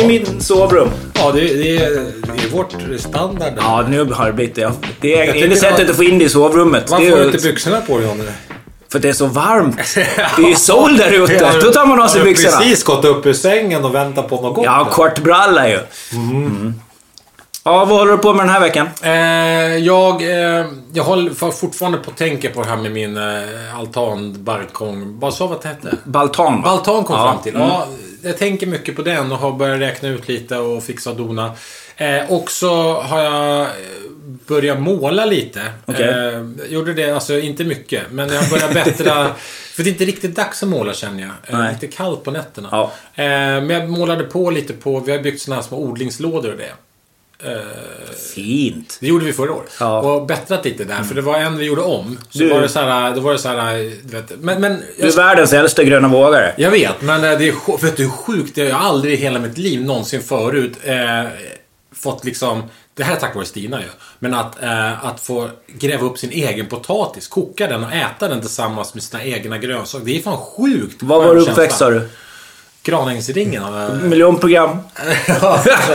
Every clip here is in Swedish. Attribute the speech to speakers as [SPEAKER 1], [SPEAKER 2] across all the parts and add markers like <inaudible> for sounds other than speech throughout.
[SPEAKER 1] i min sovrum.
[SPEAKER 2] Ja, det, det, är, det är vårt standard.
[SPEAKER 1] Ja, nu har det blivit det. Det är enda sättet att få in det i sovrummet.
[SPEAKER 2] Varför har du inte byxorna på dig, Johnny?
[SPEAKER 1] för det är så varmt. <laughs> Det är ju sol där ute. Då tar man av sig
[SPEAKER 2] Har du
[SPEAKER 1] byxorna.
[SPEAKER 2] precis gått upp ur sängen och väntat på något gott?
[SPEAKER 1] Har kortbralla ju. Mm. Ja, vad håller du på med den här veckan?
[SPEAKER 2] Eh, jag, eh, jag håller fortfarande på att tänka på det här med min eh, altan, balkong. Vad sa vad det hette?
[SPEAKER 1] Baltan, va?
[SPEAKER 2] Baltan kom
[SPEAKER 1] Ja.
[SPEAKER 2] fram till. Ja, jag tänker mycket på den och har börjat räkna ut lite och fixa och dona. Eh, och så har jag eh, börjat måla lite.
[SPEAKER 1] Okej.
[SPEAKER 2] Eh, gjorde det, alltså inte mycket, men jag börjar bättra. <laughs> för det är inte riktigt dags att måla känner jag. Eh,
[SPEAKER 1] Nej.
[SPEAKER 2] lite kallt på nätterna.
[SPEAKER 1] Ja.
[SPEAKER 2] Eh, men jag målade på lite på, vi har byggt såna här små odlingslådor och det.
[SPEAKER 1] Fint.
[SPEAKER 2] Det gjorde vi förra året.
[SPEAKER 1] Ja.
[SPEAKER 2] Och bättrat lite där. För det var en vi gjorde om. Så
[SPEAKER 1] Du-
[SPEAKER 2] var det så här, då var det så här, du vet. Men, men
[SPEAKER 1] Du är världens äldsta gröna vågare.
[SPEAKER 2] jag vet, men eh, det är, vet du hur sjukt? Jag har aldrig i hela mitt liv någonsin förut eh, fått liksom... Det här är tack vare Stina ju. Men att, eh, att få gräva upp sin egen potatis, koka den och äta den tillsammans med sina egna grönsaker. Det är fan sjukt.
[SPEAKER 1] Var var du uppväxt sa du?
[SPEAKER 2] Granängsringen. eh,
[SPEAKER 1] Miljonprogram. <laughs>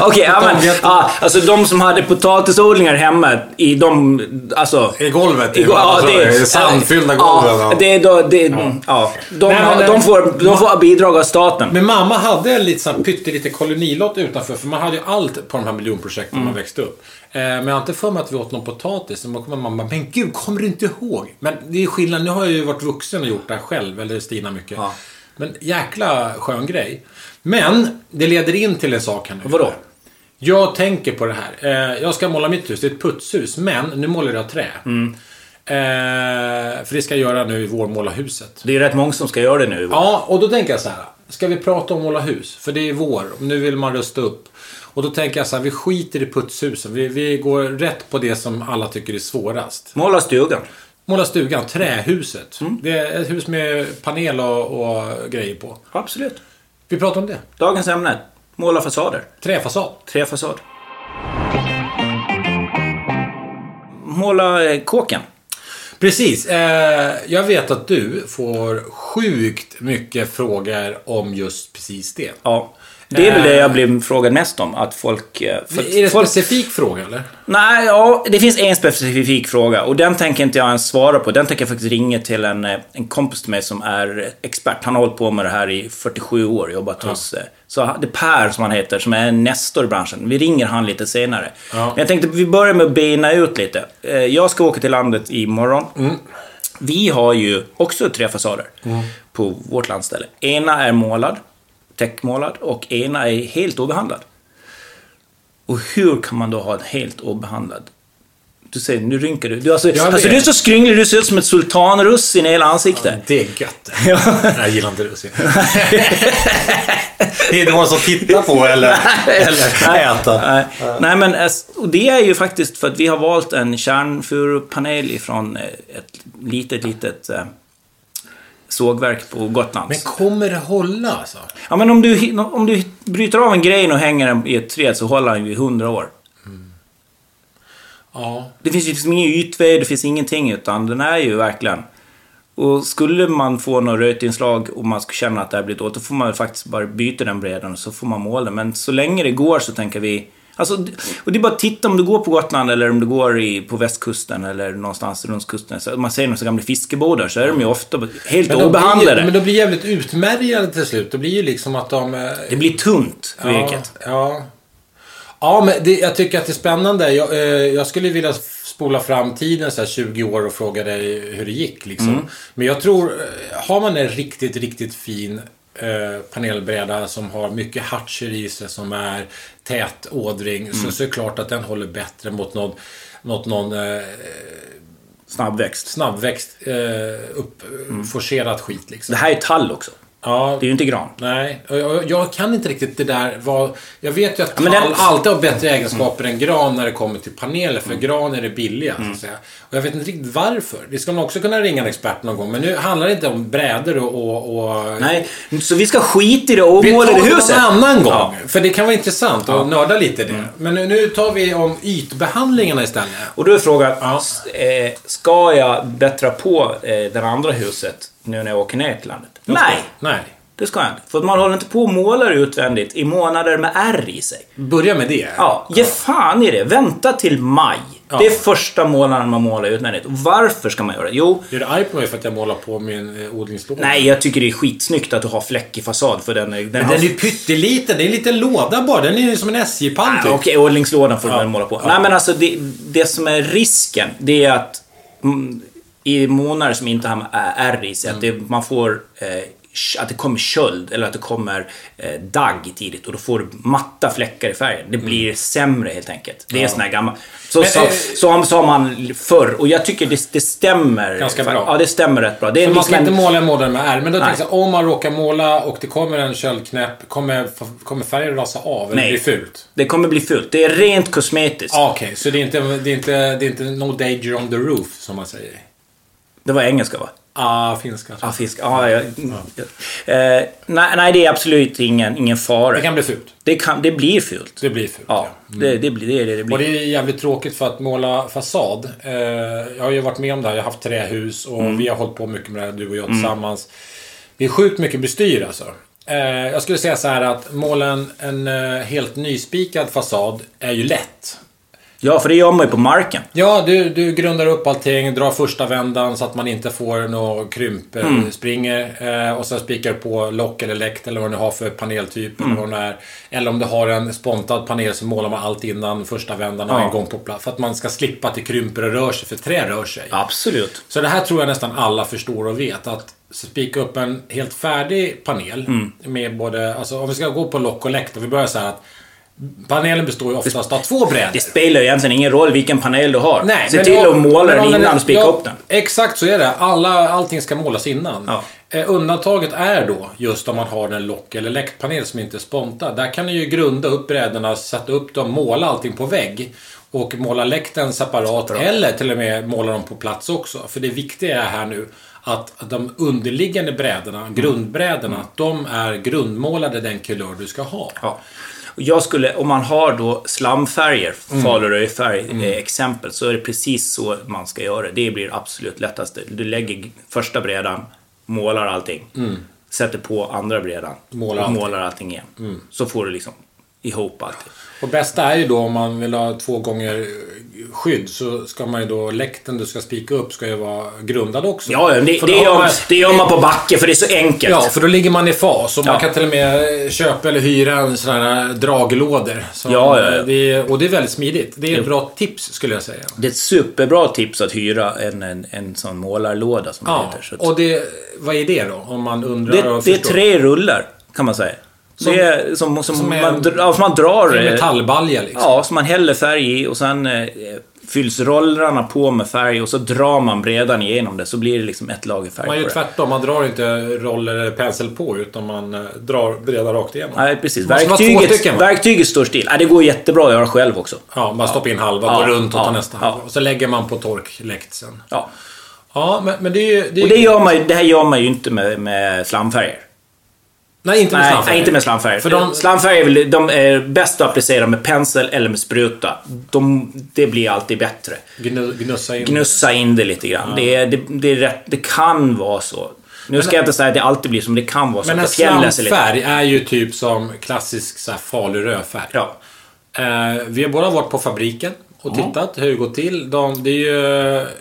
[SPEAKER 1] Okej, ja, men, ja, alltså de som hade potatisodlingar hemma i de, alltså...
[SPEAKER 2] I golvet.
[SPEAKER 1] I, ja, det
[SPEAKER 2] är sandfyllda golven.
[SPEAKER 1] Ja, det är då, det, ja. De,
[SPEAKER 2] Nej, men,
[SPEAKER 1] de, får, de får bidrag av staten.
[SPEAKER 2] Men mamma hade en lite sån pyttelite kolonilott utanför. För man hade ju allt på de här miljonprojekten när man växte upp. Eh, men jag har inte för mig att vi åt någon potatis. Och då kommer mamma, men gud, kommer du inte ihåg? Men det är skillnad, nu har jag ju varit vuxen och gjort det här själv. Eller Stina mycket.
[SPEAKER 1] Ja.
[SPEAKER 2] Men jäkla skön grej. Men, det leder in till en sak här nu.
[SPEAKER 1] Vadå?
[SPEAKER 2] Jag tänker på det här. Eh, jag ska måla mitt hus. Det är ett putshus. Men nu målar jag trä.
[SPEAKER 1] Mm.
[SPEAKER 2] Eh, för det ska jag göra nu i vårmålarhuset.
[SPEAKER 1] Det är rätt många som ska göra det nu.
[SPEAKER 2] Ja, och då tänker jag så här. Ska vi prata om måla hus? För det är vår. Nu vill man rusta upp. Och då tänker jag så här, vi skiter i putshusen. Vi, vi går rätt på det som alla tycker är svårast.
[SPEAKER 1] Måla stugan.
[SPEAKER 2] Måla stugan, trähuset.
[SPEAKER 1] Mm.
[SPEAKER 2] Det är ett hus med panel och, och grejer på.
[SPEAKER 1] Absolut.
[SPEAKER 2] Vi pratar om det.
[SPEAKER 1] Dagens ämne. Måla fasader.
[SPEAKER 2] Träfasad.
[SPEAKER 1] Träfasad. Måla eh, kåken.
[SPEAKER 2] Precis. Eh, jag vet att du får sjukt mycket frågor om just precis det.
[SPEAKER 1] Ja. Det är väl det jag blir frågad mest om. Att folk... eh, För
[SPEAKER 2] Är det en
[SPEAKER 1] folk
[SPEAKER 2] specifik fråga eller?
[SPEAKER 1] Nej, ja, det finns en specifik fråga och den tänker inte jag ens svara på. Den tänker jag faktiskt ringa till en, eh, en kompis till mig som är expert. Han har hållit på med det här i 47 år, jobbat hos... eh, Så det är Per som han heter, som är nestor i branschen. Vi ringer han lite senare.
[SPEAKER 2] Ja.
[SPEAKER 1] Men jag tänkte vi börjar med att bena ut lite. Eh, Jag ska åka till landet imorgon. Vi har ju också tre fasader på vårt landställe. Ena är målad, täckmålad och ena är helt obehandlad. Och hur kan man då ha en helt obehandlad? Du säger, nu rynkar du. du alltså, alltså du är så skrynklig, du ser ut som ett sultanrussin i hela ansiktet.
[SPEAKER 2] Det är gött. <laughs>
[SPEAKER 1] Ja.
[SPEAKER 2] Nej, jag gillar inte russin. det är någon som tittar på eller, eller äter.
[SPEAKER 1] Nej, nej men alltså, och det är ju faktiskt för att vi har valt en kärnfurupanel ifrån eh, ett litet, litet eh, sågverk på Gotland.
[SPEAKER 2] Men kommer det hålla alltså?
[SPEAKER 1] Ja, men om du, om du bryter av en grej och hänger den i ett träd så håller den ju i hundra år.
[SPEAKER 2] Ja.
[SPEAKER 1] Det finns ju liksom ingen ytved, det finns ingenting, utan den är ju verkligen... Och skulle man få något rötinslag och man skulle känna att det här blir dåligt, då får man faktiskt bara byta den bredden och så får man måla den. Men så länge det går så tänker vi... Alltså, och det är bara att titta om du går på Gotland eller om du går i, på västkusten eller någonstans runt kusten. Så man ser några gamla fiskebåtar så är de ju ofta helt
[SPEAKER 2] Men de,
[SPEAKER 1] obehandlade.
[SPEAKER 2] blir, men de blir jävligt utmärgade till slut. Det blir ju liksom att de... eh,
[SPEAKER 1] Det blir tunt, virket.
[SPEAKER 2] Ja, ja. ja men det, jag tycker att det är spännande. Jag, eh, jag skulle vilja spola fram tiden så här 20 år och fråga dig hur det gick. Liksom.
[SPEAKER 1] Mm.
[SPEAKER 2] Men jag tror, eh, har man en riktigt, riktigt fin eh, panelbräda som har mycket hatcher i sig, som är tät ådring,
[SPEAKER 1] Mm.
[SPEAKER 2] så, så är det klart att den håller bättre mot någon, mot någon eh,
[SPEAKER 1] Snabbväxt.
[SPEAKER 2] snabbväxt, eh, upp, forcerat skit liksom.
[SPEAKER 1] Det här är tall också. Det är ju inte gran.
[SPEAKER 2] Nej, jag, jag kan inte riktigt det där vad... Jag vet ju att tall
[SPEAKER 1] den-
[SPEAKER 2] alltid har bättre egenskaper än gran när det kommer till paneler. För gran är det billiga,
[SPEAKER 1] Mm.
[SPEAKER 2] så att säga. Och jag vet inte riktigt varför. Det ska man också kunna ringa en expert någon gång. Men nu handlar det inte om brädor och... och,
[SPEAKER 1] Nej, så vi ska skita i det och måla det huset.
[SPEAKER 2] en annan gång.
[SPEAKER 1] Ja.
[SPEAKER 2] För det kan vara intressant att nörda lite i det.
[SPEAKER 1] Mm.
[SPEAKER 2] Men nu, nu tar vi om ytbehandlingarna istället.
[SPEAKER 1] Och då är frågan,
[SPEAKER 2] Ja.
[SPEAKER 1] eh, ska jag bättra på eh, det andra huset nu när jag åker ner till landet? Nej,
[SPEAKER 2] Nej.
[SPEAKER 1] det ska jag inte. För att man håller inte på och målar utvändigt i månader med R i sig.
[SPEAKER 2] Börja med det.
[SPEAKER 1] Ja, ge fan i det. Vänta till maj.
[SPEAKER 2] Ja.
[SPEAKER 1] Det är första månaden man målar utvändigt. Och varför ska man göra det? Jo,
[SPEAKER 2] Är du arg på mig för att jag målar på min eh, odlingslåda?
[SPEAKER 1] nej, jag tycker det är skitsnyggt att du har fläckig fasad för den, är- den
[SPEAKER 2] Men
[SPEAKER 1] har...
[SPEAKER 2] den är ju pytteliten. Det är en liten låda bara. Den är ju som en SJ-pall
[SPEAKER 1] Ja,
[SPEAKER 2] typ.
[SPEAKER 1] Okej, odlingslådan får du
[SPEAKER 2] Ja.
[SPEAKER 1] väl måla på.
[SPEAKER 2] Ja.
[SPEAKER 1] Nej men alltså det, det som är risken, det är att mm, i månader som inte har R i sig, att
[SPEAKER 2] Mm.
[SPEAKER 1] det, man får eh, att det kommer köld eller att det kommer eh, dagg tidigt och då får du matta fläckar i färgen. Det blir sämre helt enkelt. Det är sån här gammal... Så,
[SPEAKER 2] Mm. Men,
[SPEAKER 1] så,
[SPEAKER 2] eh,
[SPEAKER 1] så sa man förr och jag tycker det, det stämmer.
[SPEAKER 2] Ganska bra.
[SPEAKER 1] Ja, det stämmer rätt bra. Det är
[SPEAKER 2] Så man
[SPEAKER 1] liksom
[SPEAKER 2] ska inte måla en månad med R. Men då tänker jag så om man råkar måla och det kommer en köldknäpp, kommer, kommer färgen rasa av eller
[SPEAKER 1] Nej.
[SPEAKER 2] bli fult?
[SPEAKER 1] det kommer bli fult. Det är rent kosmetiskt.
[SPEAKER 2] Ah, Okej, så det är, inte, det, är inte, det är inte no danger on the roof som man säger?
[SPEAKER 1] Det var engelska va?
[SPEAKER 2] Ah, finska.
[SPEAKER 1] Ja, fisk. Ja, ja. Eh, nej, nej, det är absolut ingen, ingen fara.
[SPEAKER 2] Det kan bli fult.
[SPEAKER 1] Det, kan, det blir fult.
[SPEAKER 2] Det blir fult.
[SPEAKER 1] Ja, det, det blir det. är det, det
[SPEAKER 2] Och
[SPEAKER 1] blir.
[SPEAKER 2] det är jävligt tråkigt för att måla fasad. Eh, jag har ju varit med om det här. Jag har haft trähus och
[SPEAKER 1] Mm.
[SPEAKER 2] vi har hållit på mycket med det här, du och jag tillsammans. Det är sjukt mycket bestyr alltså. Eh, jag skulle säga så här att måla en, en eh, helt nyspikad fasad är ju lätt.
[SPEAKER 1] Ja, för det gör man ju på marken.
[SPEAKER 2] Ja, du, du grundar upp allting, drar första vändan så att man inte får något krymp, eh,
[SPEAKER 1] Mm.
[SPEAKER 2] springer. Eh, och sen spikar du på lock eller läkt eller vad du har för paneltyp.
[SPEAKER 1] Mm.
[SPEAKER 2] Eller, vad är. eller om du har en spontad panel så målar man allt innan första vändan och
[SPEAKER 1] Ja.
[SPEAKER 2] en gång på plats. För att man ska slippa att det krymper och rör sig, för trä rör sig.
[SPEAKER 1] Absolut.
[SPEAKER 2] Så det här tror jag nästan alla förstår och vet. Att spika upp en helt färdig panel
[SPEAKER 1] Mm.
[SPEAKER 2] med både, alltså om vi ska gå på lock och läkt och vi börjar så här att Panelen består ju oftast av två brädor.
[SPEAKER 1] Det spelar ju egentligen ingen roll vilken panel du har.
[SPEAKER 2] Nej,
[SPEAKER 1] Se till att måla den innan
[SPEAKER 2] är-
[SPEAKER 1] och spika
[SPEAKER 2] ja,
[SPEAKER 1] upp den.
[SPEAKER 2] Exakt så är det. Alla, allting ska målas innan.
[SPEAKER 1] Ja.
[SPEAKER 2] Eh, undantaget är då just om man har en lock eller läktpanel som inte är sponta. Där kan ni ju grunda upp brädorna, sätta upp dem, måla allting på vägg. Och måla läkten separat eller till och med måla dem på plats också. För det viktiga är här nu att de underliggande brädorna,
[SPEAKER 1] Mm.
[SPEAKER 2] grundbrädorna, de är grundmålade den kulör du ska ha.
[SPEAKER 1] Ja. Och jag skulle, om man har då slamfärger,
[SPEAKER 2] Mm.
[SPEAKER 1] faluröjfärg eh, exempel, så är det precis så man ska göra. Det blir absolut lättaste. Du lägger första brädan, målar allting. Sätter på andra brädan
[SPEAKER 2] Mm. Målar allting.
[SPEAKER 1] målar allting igen. Så får du liksom ihop allting.
[SPEAKER 2] Och bästa är ju då om man vill ha två gånger skydd så ska man ju då, läkten du ska spika upp ska ju vara grundad också.
[SPEAKER 1] Ja, det, det, gör,
[SPEAKER 2] man-
[SPEAKER 1] det gör man på backe för det är så enkelt.
[SPEAKER 2] Ja, för då ligger man i fas och man
[SPEAKER 1] Ja.
[SPEAKER 2] kan till och med köpa eller hyra en sån här draglådor. Så
[SPEAKER 1] Ja, ja, ja.
[SPEAKER 2] Det är, och det är väldigt smidigt. Det är ett bra tips skulle jag säga.
[SPEAKER 1] Det är ett superbra tips att hyra en, en, en sån målarlåda som det
[SPEAKER 2] Ja,
[SPEAKER 1] heter. Så att-
[SPEAKER 2] och det, vad är det då? Om man undrar
[SPEAKER 1] det,
[SPEAKER 2] och
[SPEAKER 1] det är
[SPEAKER 2] förstår.
[SPEAKER 1] tre rullar, kan man säga.
[SPEAKER 2] Som-
[SPEAKER 1] det är som, som,
[SPEAKER 2] som är-
[SPEAKER 1] man, ja, som man drar...
[SPEAKER 2] En
[SPEAKER 1] eh,
[SPEAKER 2] metallbalja liksom.
[SPEAKER 1] Ja, som man häller färg i och sen eh, fylls rollerna på med färg och så drar man brädan igenom det så blir det liksom ett lager färg
[SPEAKER 2] Man gör tvärtom. Man drar inte roller eller pensel på utan man eh, drar brädan rakt igenom.
[SPEAKER 1] Nej, precis. Verktyget,
[SPEAKER 2] stycken,
[SPEAKER 1] verktyget står still. Ja, det går jättebra att göra själv också.
[SPEAKER 2] Ja, man stoppar in halva,
[SPEAKER 1] Ja,
[SPEAKER 2] går runt och tar
[SPEAKER 1] ja,
[SPEAKER 2] nästa
[SPEAKER 1] ja.
[SPEAKER 2] halva. Och så lägger man på torkläkt sen.
[SPEAKER 1] Ja.
[SPEAKER 2] Ja, men, men det är ju... Det är,
[SPEAKER 1] Och det, gör man, det här gör man ju inte med, med slamfärger.
[SPEAKER 2] Nej, inte med
[SPEAKER 1] Nej,
[SPEAKER 2] slamfärg.
[SPEAKER 1] nej, inte med slamfärger.
[SPEAKER 2] För de-
[SPEAKER 1] Slamfärger är väl- de är bäst att applicera med pensel eller med spruta. De, det blir alltid bättre.
[SPEAKER 2] Gnu, gnussa in.
[SPEAKER 1] Gnussa in det lite grann. Det, är, det, det, är rätt, det kan vara så. Nu ska jag inte säga att det alltid blir som det kan vara så.
[SPEAKER 2] Men en slamfärg är ju typ som klassisk så här, falurödfärg.
[SPEAKER 1] Ja.
[SPEAKER 2] Eh, vi har båda varit på fabriken och tittat hur det går till. De, det är ju...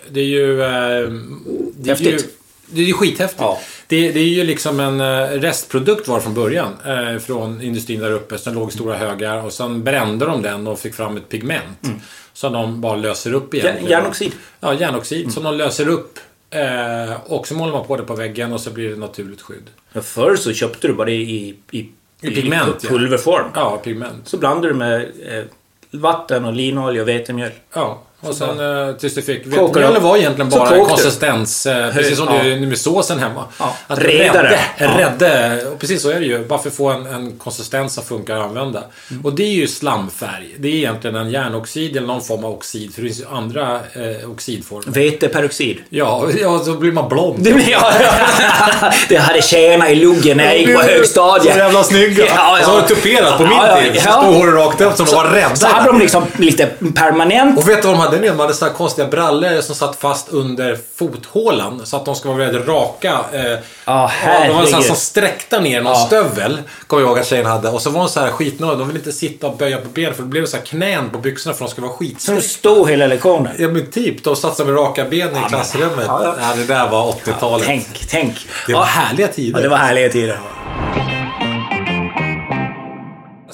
[SPEAKER 2] Det är ju... Eh, det är ju
[SPEAKER 1] Häftigt.
[SPEAKER 2] det är ju skithäftigt.
[SPEAKER 1] Ja.
[SPEAKER 2] Det, det är ju liksom en eh, restprodukt var från början. Eh, från industrin där uppe. Sen låg i stora högar och sen brände de den och fick fram ett pigment. Som de bara löser upp igen.
[SPEAKER 1] Mm. Järn- järnoxid.
[SPEAKER 2] Ja, järnoxid. Som de löser upp. Eh, och så målar man på det på väggen och så blir det naturligt skydd.
[SPEAKER 1] Ja, Förr så köpte du bara det i, i,
[SPEAKER 2] I pigment, ja.
[SPEAKER 1] pulverform.
[SPEAKER 2] Ja, pigment.
[SPEAKER 1] Så blandade du med eh, vatten och linolja och vetemjöl.
[SPEAKER 2] Ja, Och sen eh, tills du fick... Vetemjölet var egentligen bara
[SPEAKER 1] du.
[SPEAKER 2] konsistens. Eh, precis som
[SPEAKER 1] Ja.
[SPEAKER 2] du med såsen hemma.
[SPEAKER 1] Ja.
[SPEAKER 2] Att rädde, rädde. Och precis så är det ju. Bara för att få en, en konsistens som funkar att använda.
[SPEAKER 1] Mm.
[SPEAKER 2] Och det är ju slamfärg. Det är egentligen en järnoxid eller någon form av oxid. För det finns ju andra eh, oxidformer.
[SPEAKER 1] Veteperoxid.
[SPEAKER 2] Ja, <laughs> ja, så blir man blond.
[SPEAKER 1] Det, blir, ja, det hade tjänat i luggen när jag gick på högstadiet.
[SPEAKER 2] Så jävla snygga.
[SPEAKER 1] Ja, ja.
[SPEAKER 2] Och så var det tuperat på min tid. Så stod håret rakt upp som de var rädda.
[SPEAKER 1] Så hade de liksom lite permanent.
[SPEAKER 2] Och vet du vad de hade ner? De hade så här konstiga brallor som satt fast under fothålan. Så att de ska vara väldigt raka. Eh,
[SPEAKER 1] Ja,
[SPEAKER 2] de var så här
[SPEAKER 1] herregud.
[SPEAKER 2] som sträckta ner någon
[SPEAKER 1] Ja.
[SPEAKER 2] stövel. Kommer jag ihåg att tjejen hade. Och så var de så här skitnödiga. De ville inte sitta och böja på benen. För det blev så här knän på byxorna för de skulle vara skitsträckta.
[SPEAKER 1] stod hela lektionen.
[SPEAKER 2] Ja men typ. De satt med raka ben i klassrummet.
[SPEAKER 1] ja, ja.
[SPEAKER 2] Ja, det där var 80-talet.
[SPEAKER 1] Tänk, tänk.
[SPEAKER 2] Det var
[SPEAKER 1] Ja,
[SPEAKER 2] härliga tider.
[SPEAKER 1] ja, det var härliga tider.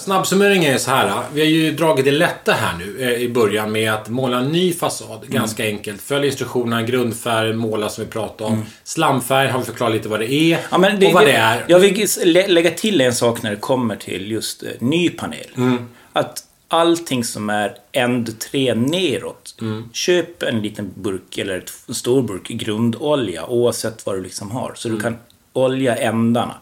[SPEAKER 2] Snabbsummering är så här. Vi har ju dragit det lätta här nu eh, i början med att måla en ny fasad. Ganska enkelt. Följ instruktionerna, grundfärg, måla som vi pratade om. Slamfärg har vi förklarat lite vad det är
[SPEAKER 1] Ja, men det,
[SPEAKER 2] och vad det är.
[SPEAKER 1] Jag vill lä- lägga till en sak när det kommer till just eh, ny panel.
[SPEAKER 2] Mm.
[SPEAKER 1] Att allting som är end 3 neråt.
[SPEAKER 2] Mm.
[SPEAKER 1] Köp en liten burk eller en stor burk grundolja oavsett vad du liksom har. Så
[SPEAKER 2] Mm.
[SPEAKER 1] du kan olja ändarna.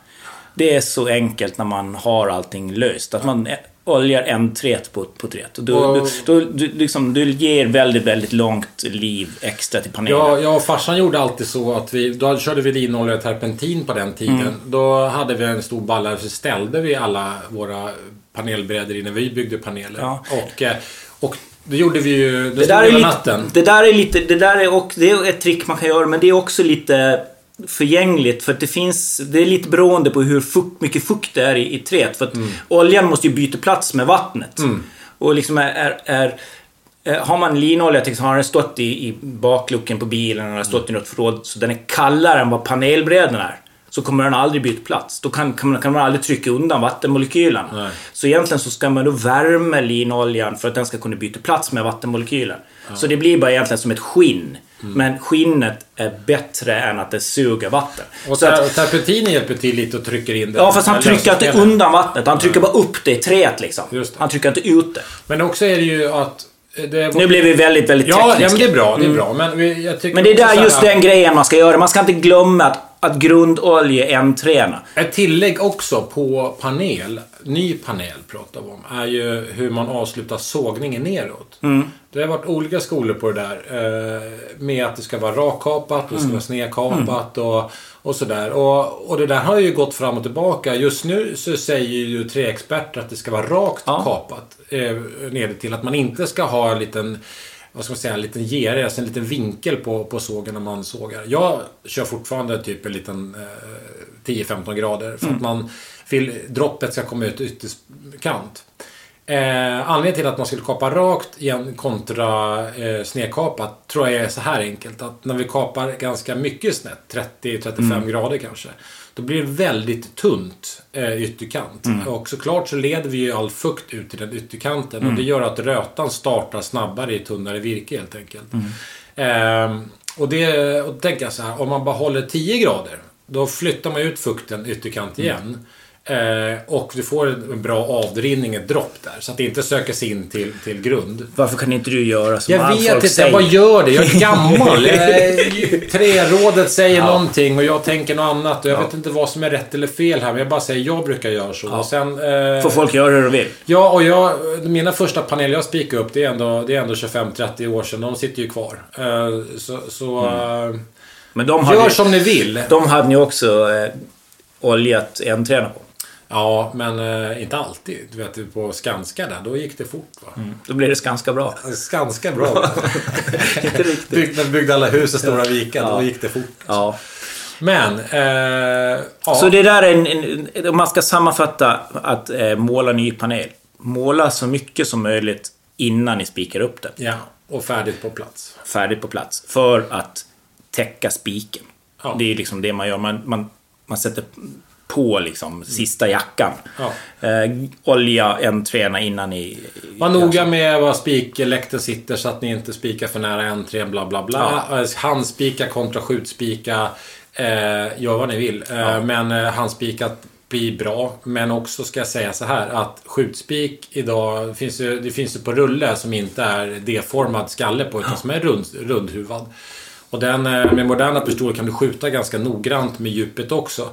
[SPEAKER 1] Det är så enkelt när man har allting löst. Att man oljar en tret på, på tret. Och du,
[SPEAKER 2] Och-
[SPEAKER 1] du, du, du, liksom, du ger väldigt, väldigt långt liv extra till panelen.
[SPEAKER 2] Ja, jag och farsan gjorde alltid så att vi, då körde vi linolja och terpentin på den tiden.
[SPEAKER 1] Mm.
[SPEAKER 2] Då hade vi en stor balla så ställde vi alla våra panelbrädor innan vi byggde paneler.
[SPEAKER 1] Ja.
[SPEAKER 2] Och, eh, och det gjorde vi ju, det,
[SPEAKER 1] Det där, är lite,
[SPEAKER 2] natten.
[SPEAKER 1] det där är lite, det där är, och, det är ett trick man kan göra, men det är också lite förgängligt. För att det finns, det är lite beroende på hur fukt, mycket fukt det är i, i träet. För att
[SPEAKER 2] Mm.
[SPEAKER 1] oljan måste ju byta plats med vattnet. Och liksom är, är, är har man linolja till exempel, har den stått i, i bakluckan på bilen eller stått i något förråd så den är kallare än vad panelbrädorna är. Så kommer den aldrig byta plats. Då kan, kan, man, kan man aldrig trycka undan vattenmolekylerna.
[SPEAKER 2] Nej.
[SPEAKER 1] Så egentligen så ska man då värma linoljan för att den ska kunna byta plats med vattenmolekyler. Så det blir bara egentligen som ett skinn.
[SPEAKER 2] Mm.
[SPEAKER 1] Men skinnet är bättre än att det suger vatten.
[SPEAKER 2] Och
[SPEAKER 1] så att,
[SPEAKER 2] ter, terpentinen hjälper till lite och trycker in det.
[SPEAKER 1] ja, fast han trycker inte undan vattnet. Han trycker bara upp det i träet liksom. Han trycker inte ut det.
[SPEAKER 2] Men också är det ju att... eh, Det,
[SPEAKER 1] Nu blir vi väldigt, väldigt
[SPEAKER 2] ja, ja,
[SPEAKER 1] tekniska.
[SPEAKER 2] men det är bra. Det är bra. Men vi, jag tycker
[SPEAKER 1] Mm. Men det är där just den grejen man ska göra. Man ska inte glömma att, att grundolja är en träna.
[SPEAKER 2] Ett tillägg också på panel, ny panel pratar vi om, är ju hur man avslutar sågningen neråt.
[SPEAKER 1] Mm.
[SPEAKER 2] Det har varit olika skolor på det där. Eh, med att det ska vara rakkapat, det ska
[SPEAKER 1] Mm.
[SPEAKER 2] vara snedkapat och, och sådär. Och, och det där har ju gått fram och tillbaka. Just nu så säger ju tre experter att det ska vara rakt
[SPEAKER 1] Ja.
[SPEAKER 2] kapat. Eh, till att man inte ska ha en liten vad ska man säga, en liten gere, alltså en liten vinkel på, på sågen när man sågar. Jag kör fortfarande typ en liten eh, 10-15 grader för att man droppet ska komma ut ytterkant. Eh, anledningen till att man skulle kapa rakt igen kontra eh, snedkapat tror jag är så här enkelt. Att när vi kapar ganska mycket snett, 30-35 grader kanske. Då blir det väldigt tunt eh, ytterkant. Och såklart så leder vi ju all fukt ut till den ytterkanten. Och det gör att rötan startar snabbare i tunnare virke helt enkelt. Ehm, och det, och då tänker jag så här, om man bara håller 10 grader. Då flyttar man ut fukten ytterkant igen. Eh, och du får en bra avrinning, ett dropp där. Så att det inte söker sig in till, till grund.
[SPEAKER 1] Varför kan inte du göra som
[SPEAKER 2] Jag vet
[SPEAKER 1] folk
[SPEAKER 2] inte,
[SPEAKER 1] säger?
[SPEAKER 2] jag bara gör det. Jag är gammal. <laughs> Jag Trärådet säger någonting och jag tänker något annat. Och jag vet inte vad som är rätt eller fel här. Men jag bara säger, jag brukar göra så. Och sen... Eh,
[SPEAKER 1] Får folk göra hur de vill.
[SPEAKER 2] Ja, och jag, mina första paneler jag spikade upp, det är ändå, det är ändå 25-30 år sedan. De sitter ju kvar. Eh, så så eh,
[SPEAKER 1] Men de hade,
[SPEAKER 2] gör som ni vill.
[SPEAKER 1] de hade ni också eh, oljat en träna på.
[SPEAKER 2] Ja, men eh, inte alltid. Du vet, på Skanska där, då gick det fort va?
[SPEAKER 1] Då blir det ganska bra.
[SPEAKER 2] Ganska bra. <laughs>
[SPEAKER 1] Inte riktigt.
[SPEAKER 2] Bygg, när byggde alla hus i Stora Vika, då gick det fort.
[SPEAKER 1] Ja.
[SPEAKER 2] Men, eh, ja.
[SPEAKER 1] Så det där är en, en, om man ska sammanfatta att eh, måla ny panel. Måla så mycket som möjligt innan ni spikar upp den.
[SPEAKER 2] Ja, och färdigt på plats.
[SPEAKER 1] Färdigt på plats. För att täcka spiken.
[SPEAKER 2] Ja.
[SPEAKER 1] Det är liksom det man gör. Man, man, man sätter på liksom sista jackan.
[SPEAKER 2] Ja.
[SPEAKER 1] Eh, olja en träna innan ni...
[SPEAKER 2] Var noga med var spikläkten sitter så att ni inte spikar för nära entrén, bla bla bla. Ja. Handspika kontra skjutspika. Eh, gör vad ni vill. Eh, Men eh, handspikat blir bra. Men också ska jag säga så här att skjutspik idag, finns ju, det finns ju på rulle som inte är D-formad skalle på utan som är rund, rundhuvad. Och den, eh, med moderna pistoler kan du skjuta ganska noggrant med djupet också.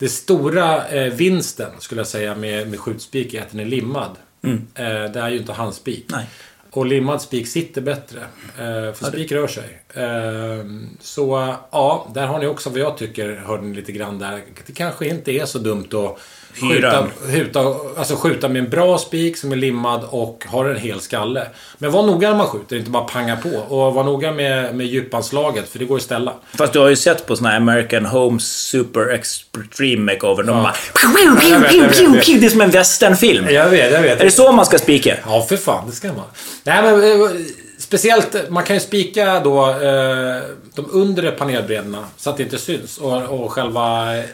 [SPEAKER 2] Det stora eh, vinsten skulle jag säga med, med skjutspik är att den är limmad.
[SPEAKER 1] Mm.
[SPEAKER 2] Eh, det är ju inte handspik.
[SPEAKER 1] Nej.
[SPEAKER 2] Och limmad spik sitter bättre. Eh, för spik rör sig. Eh, så ja, där har ni också vad jag tycker, hörde ni lite grann där. Det kanske inte är så dumt att Skjuta, skjuta, alltså skjuta med en bra spik som är limmad och har en hel skalle. Men var noga när man skjuter, inte bara panga på. Och var noga med, med djupanslaget, för det går att ställa.
[SPEAKER 1] Fast du har ju sett på såna här American Home Super Extreme Makeover. De bara...
[SPEAKER 2] jag vet, jag vet, jag vet.
[SPEAKER 1] Det är som en westernfilm.
[SPEAKER 2] Jag vet, jag vet.
[SPEAKER 1] Är det så man ska spika?
[SPEAKER 2] Ja, för fan. Det ska man. Nej, men eh, speciellt, man kan ju spika då eh, de undre panelbredorna så att det inte syns. Och, och själva eh,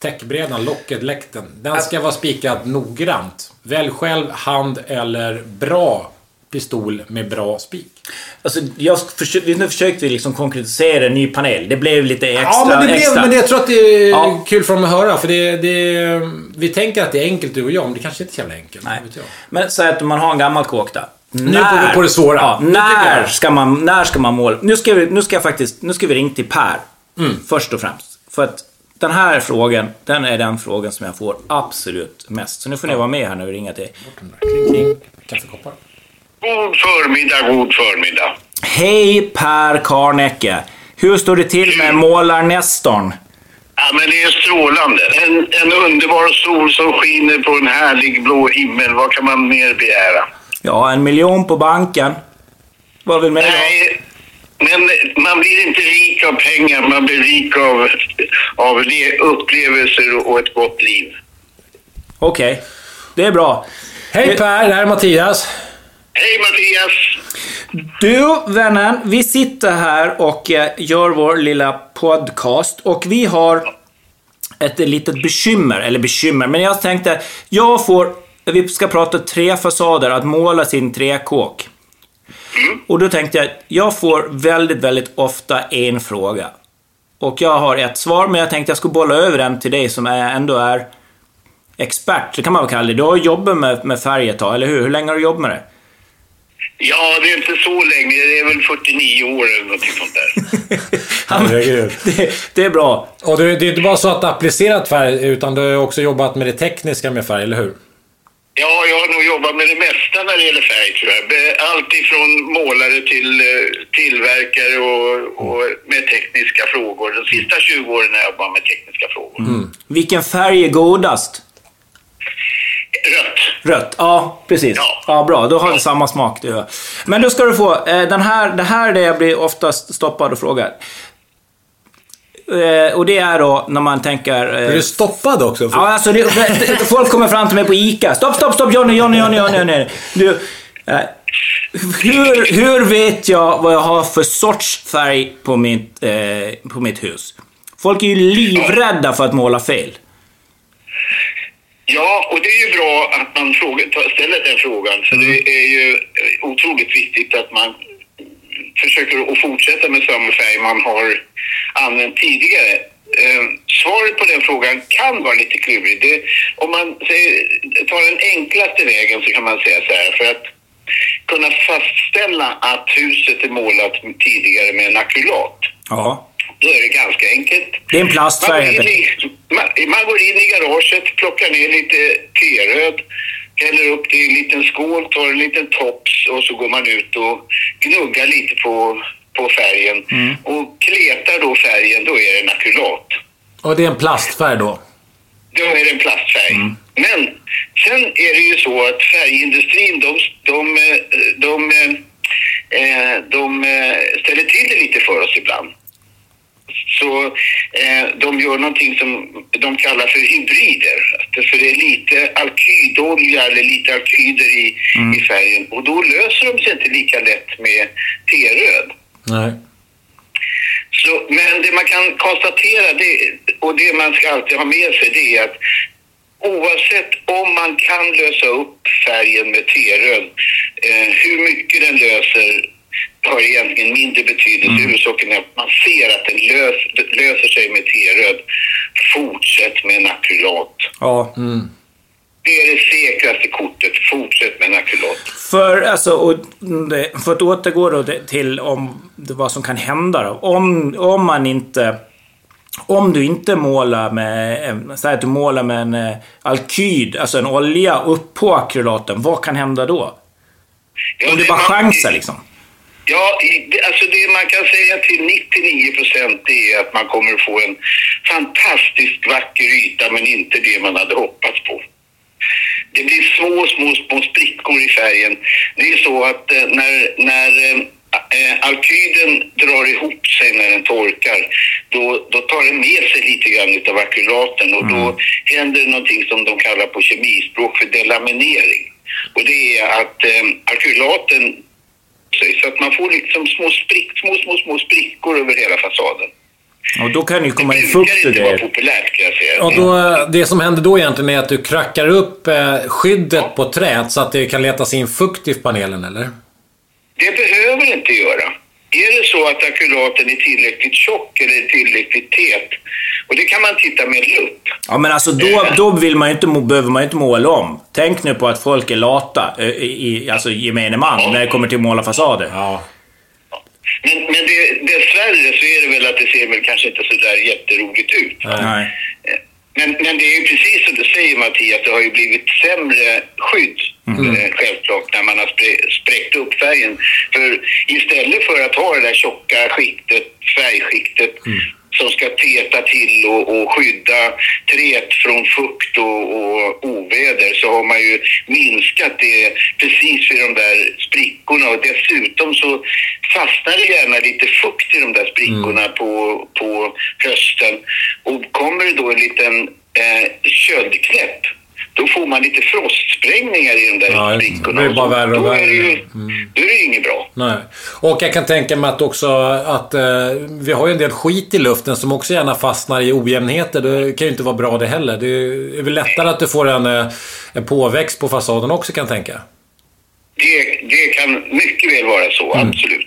[SPEAKER 2] täckbredan, locket, läkten. Den ska vara spikad noggrant. Välj själv hand eller bra pistol med bra spik.
[SPEAKER 1] Alltså, jag försö- nu försökte vi liksom konkretisera en ny panel. Det blev lite extra.
[SPEAKER 2] Ja, men, det blev,
[SPEAKER 1] extra.
[SPEAKER 2] men jag tror att det är
[SPEAKER 1] Ja.
[SPEAKER 2] kul för dem att höra. För det, det, vi tänker att det är enkelt du och jag, men det kanske inte är så jävla enkelt.
[SPEAKER 1] Nej. Men säg att man har en gammal kåk där.
[SPEAKER 2] Nu går vi på det svåra.
[SPEAKER 1] Ja, när, ska man, när ska man måla? Nu ska, vi, nu ska jag faktiskt... Nu ska vi ringa till Per.
[SPEAKER 2] Mm.
[SPEAKER 1] Först och främst. För att den här frågan, den är den frågan som jag får absolut mest. Så nu får ni vara med här när vi ringer till
[SPEAKER 2] Kling, kling. Kaffekoppar.
[SPEAKER 3] God förmiddag, god förmiddag.
[SPEAKER 1] Hej Per Karnecke! Hur står det till med målarnestorn?
[SPEAKER 3] Ja, men det är strålande. En, en underbar sol som skiner på en härlig blå himmel. Vad kan man mer begära?
[SPEAKER 1] Ja, en miljon på banken. Vad vill man ha?
[SPEAKER 3] Nej, men man blir inte rik av pengar. Man blir rik av, av le- upplevelser och ett gott liv.
[SPEAKER 1] Okej, det är bra.
[SPEAKER 2] Hej Per, det här är Mattias.
[SPEAKER 3] Hej Mattias!
[SPEAKER 1] Du, vännen, vi sitter här och eh, gör vår lilla podcast och vi har ett litet bekymmer, eller bekymmer, men jag tänkte, jag får, vi ska prata tre fasader, att måla sin Och då tänkte jag, jag får väldigt, väldigt ofta en fråga. Och jag har ett svar, men jag tänkte jag skulle bolla över den till dig som är, ändå är expert, det kan man väl kalla det. Du har jobbat med, med färg ett tag, eller hur? Hur länge har du jobbat med det?
[SPEAKER 3] Ja, det är inte så länge. Det är väl 49 år eller någonting sånt där. <laughs>
[SPEAKER 2] Herregud.
[SPEAKER 1] det, det är bra.
[SPEAKER 2] Och det, det är inte bara så att applicerat färg, utan du har också jobbat med det tekniska med färg, eller hur?
[SPEAKER 3] Ja, jag har nog jobbat med det mesta när det gäller färg tror jag. Allt ifrån målare till eh, tillverkare och, och med tekniska frågor. De sista 20 åren har jag jobbat med tekniska frågor.
[SPEAKER 1] Vilken färg är godast?
[SPEAKER 3] Rött.
[SPEAKER 1] Rött. Ja, precis. Ja,
[SPEAKER 3] Ja.
[SPEAKER 1] bra. Då har vi samma smak du och. Men då ska du få, eh, den här, det här är det jag blir oftast stoppad och frågar. Eh, och det är då när man tänker...
[SPEAKER 2] Är
[SPEAKER 1] Eh,
[SPEAKER 2] du stoppad också?
[SPEAKER 1] ja, alltså det, folk kommer fram till mig på ICA. Stopp, stopp, stopp! Johnny, Johnny, Johnny, Johnny, Johnny. Du, eh, hur, hur vet jag vad jag har för sorts färg på mitt, eh, på mitt hus? Folk är ju livrädda för att måla fel.
[SPEAKER 3] Ja, och det är ju bra att man frågar, ta- ställer den frågan. För det är ju eh, otroligt viktigt att man försöker att fortsätta med samma färg man har använt tidigare. Eh, svaret på den frågan kan vara lite klurigt. Om man säger, tar den enklaste vägen så kan man säga så här. För att kunna fastställa att huset är målat tidigare med en akrylat.
[SPEAKER 1] Ja.
[SPEAKER 3] Då är det ganska enkelt.
[SPEAKER 1] Det är en
[SPEAKER 3] Man
[SPEAKER 1] plastfärg
[SPEAKER 3] i, man, man går in i garaget, plockar ner lite T-röd, häller upp det i en liten skål, tar en liten tops och så går man ut och gnuggar lite på, på färgen.
[SPEAKER 1] Mm.
[SPEAKER 3] Och kletar då färgen, då är det en akrylat.
[SPEAKER 2] Och det är en plastfärg då?
[SPEAKER 3] Då är det en plastfärg.
[SPEAKER 1] Mm.
[SPEAKER 3] Men sen är det ju så att färgindustrin, de, de, eh, de, eh, de eh, ställer till det lite för oss ibland. Så eh, de gör någonting som de kallar för hybrider. För det är lite alkydolja eller lite alkyder i, i färgen. Och då löser de sig inte lika lätt med T-röd.
[SPEAKER 2] Nej.
[SPEAKER 3] Så, men det man kan konstatera, det, och det man ska alltid ha med sig, det är att oavsett om man kan lösa upp färgen med T-röd, eh, hur mycket den löser, har egentligen mindre betydelse.
[SPEAKER 1] Mm.
[SPEAKER 3] Huvudsaken är att man ser att den lös, löser sig med T-röd. Fortsätt med en akrylat.
[SPEAKER 1] Ja.
[SPEAKER 3] Det är det säkraste kortet. Fortsätt med en akrylat.
[SPEAKER 1] För, alltså, och, för att återgå då det- till om, vad som kan hända då. Om, om man inte... Om du inte målar med... Säg att du målar med en eh, alkyd, alltså en olja, upp på akrylaten. Vad kan hända då?
[SPEAKER 3] Ja,
[SPEAKER 1] Om det bara chansar liksom.
[SPEAKER 3] Ja, alltså det man kan säga till 99 procent är att man kommer att få en fantastiskt vacker yta men inte det man hade hoppats på. Det blir små, små, små sprickor i färgen. Det är så att eh, när, när eh, eh, alkyden drar ihop sig när den torkar, då, då tar den med sig lite grann utav akrylaten och då händer det någonting som de kallar på kemispråk för delaminering. Och det är att eh, akrylaten sig så att man får liksom små, sprick, små, små, små sprickor över hela fasaden.
[SPEAKER 1] Och då kan det ju komma in
[SPEAKER 3] det
[SPEAKER 1] fukt och
[SPEAKER 3] inte vara populärt kan jag säga.
[SPEAKER 2] Och då, det som händer då egentligen är att du krackar upp eh, skyddet på träet så att det kan letas in fukt i panelen, eller?
[SPEAKER 3] Det behöver inte göra. Är det så att akrylaten är tillräckligt tjock eller tillräckligt tät, och det kan man titta med lupp.
[SPEAKER 1] Ja, men alltså då, då vill man inte, behöver man ju inte måla om. Tänk nu på att folk är lata, eh, i, i, alltså gemene man, när det kommer till att måla fasader.
[SPEAKER 2] Ja.
[SPEAKER 3] Men, men det, dessvärre så är det väl att det ser väl kanske inte så där jätteroligt ut.
[SPEAKER 1] Nej.
[SPEAKER 3] Men, men det är ju precis som du säger Mattias, det har ju blivit sämre skydd eh, självklart när man har spräckt upp färgen. För istället för att ha det där tjocka skiktet, färgskiktet som ska täta till och, och skydda träet från fukt och, och oväder så har man ju minskat det precis vid de där sprickorna. Och dessutom så fastnar det gärna lite fukt i de där sprickorna på, på hösten. Och kommer det då en liten eh, köldknäpp då får man lite frostsprängningar i de där
[SPEAKER 2] Ja,
[SPEAKER 3] sprickorna.
[SPEAKER 2] Det blir bara
[SPEAKER 3] Och
[SPEAKER 2] värre och
[SPEAKER 3] då är det
[SPEAKER 2] värre.
[SPEAKER 3] ju, Då är det inget bra.
[SPEAKER 2] Nej. Och jag kan tänka mig att också att eh, vi har ju en del skit i luften som också gärna fastnar i ojämnheter. Det kan ju inte vara bra det heller. Det är väl lättare att du får en, eh, en påväxt på fasaden också kan jag tänka.
[SPEAKER 3] Det, det kan mycket väl vara så,
[SPEAKER 2] Mm.
[SPEAKER 3] absolut.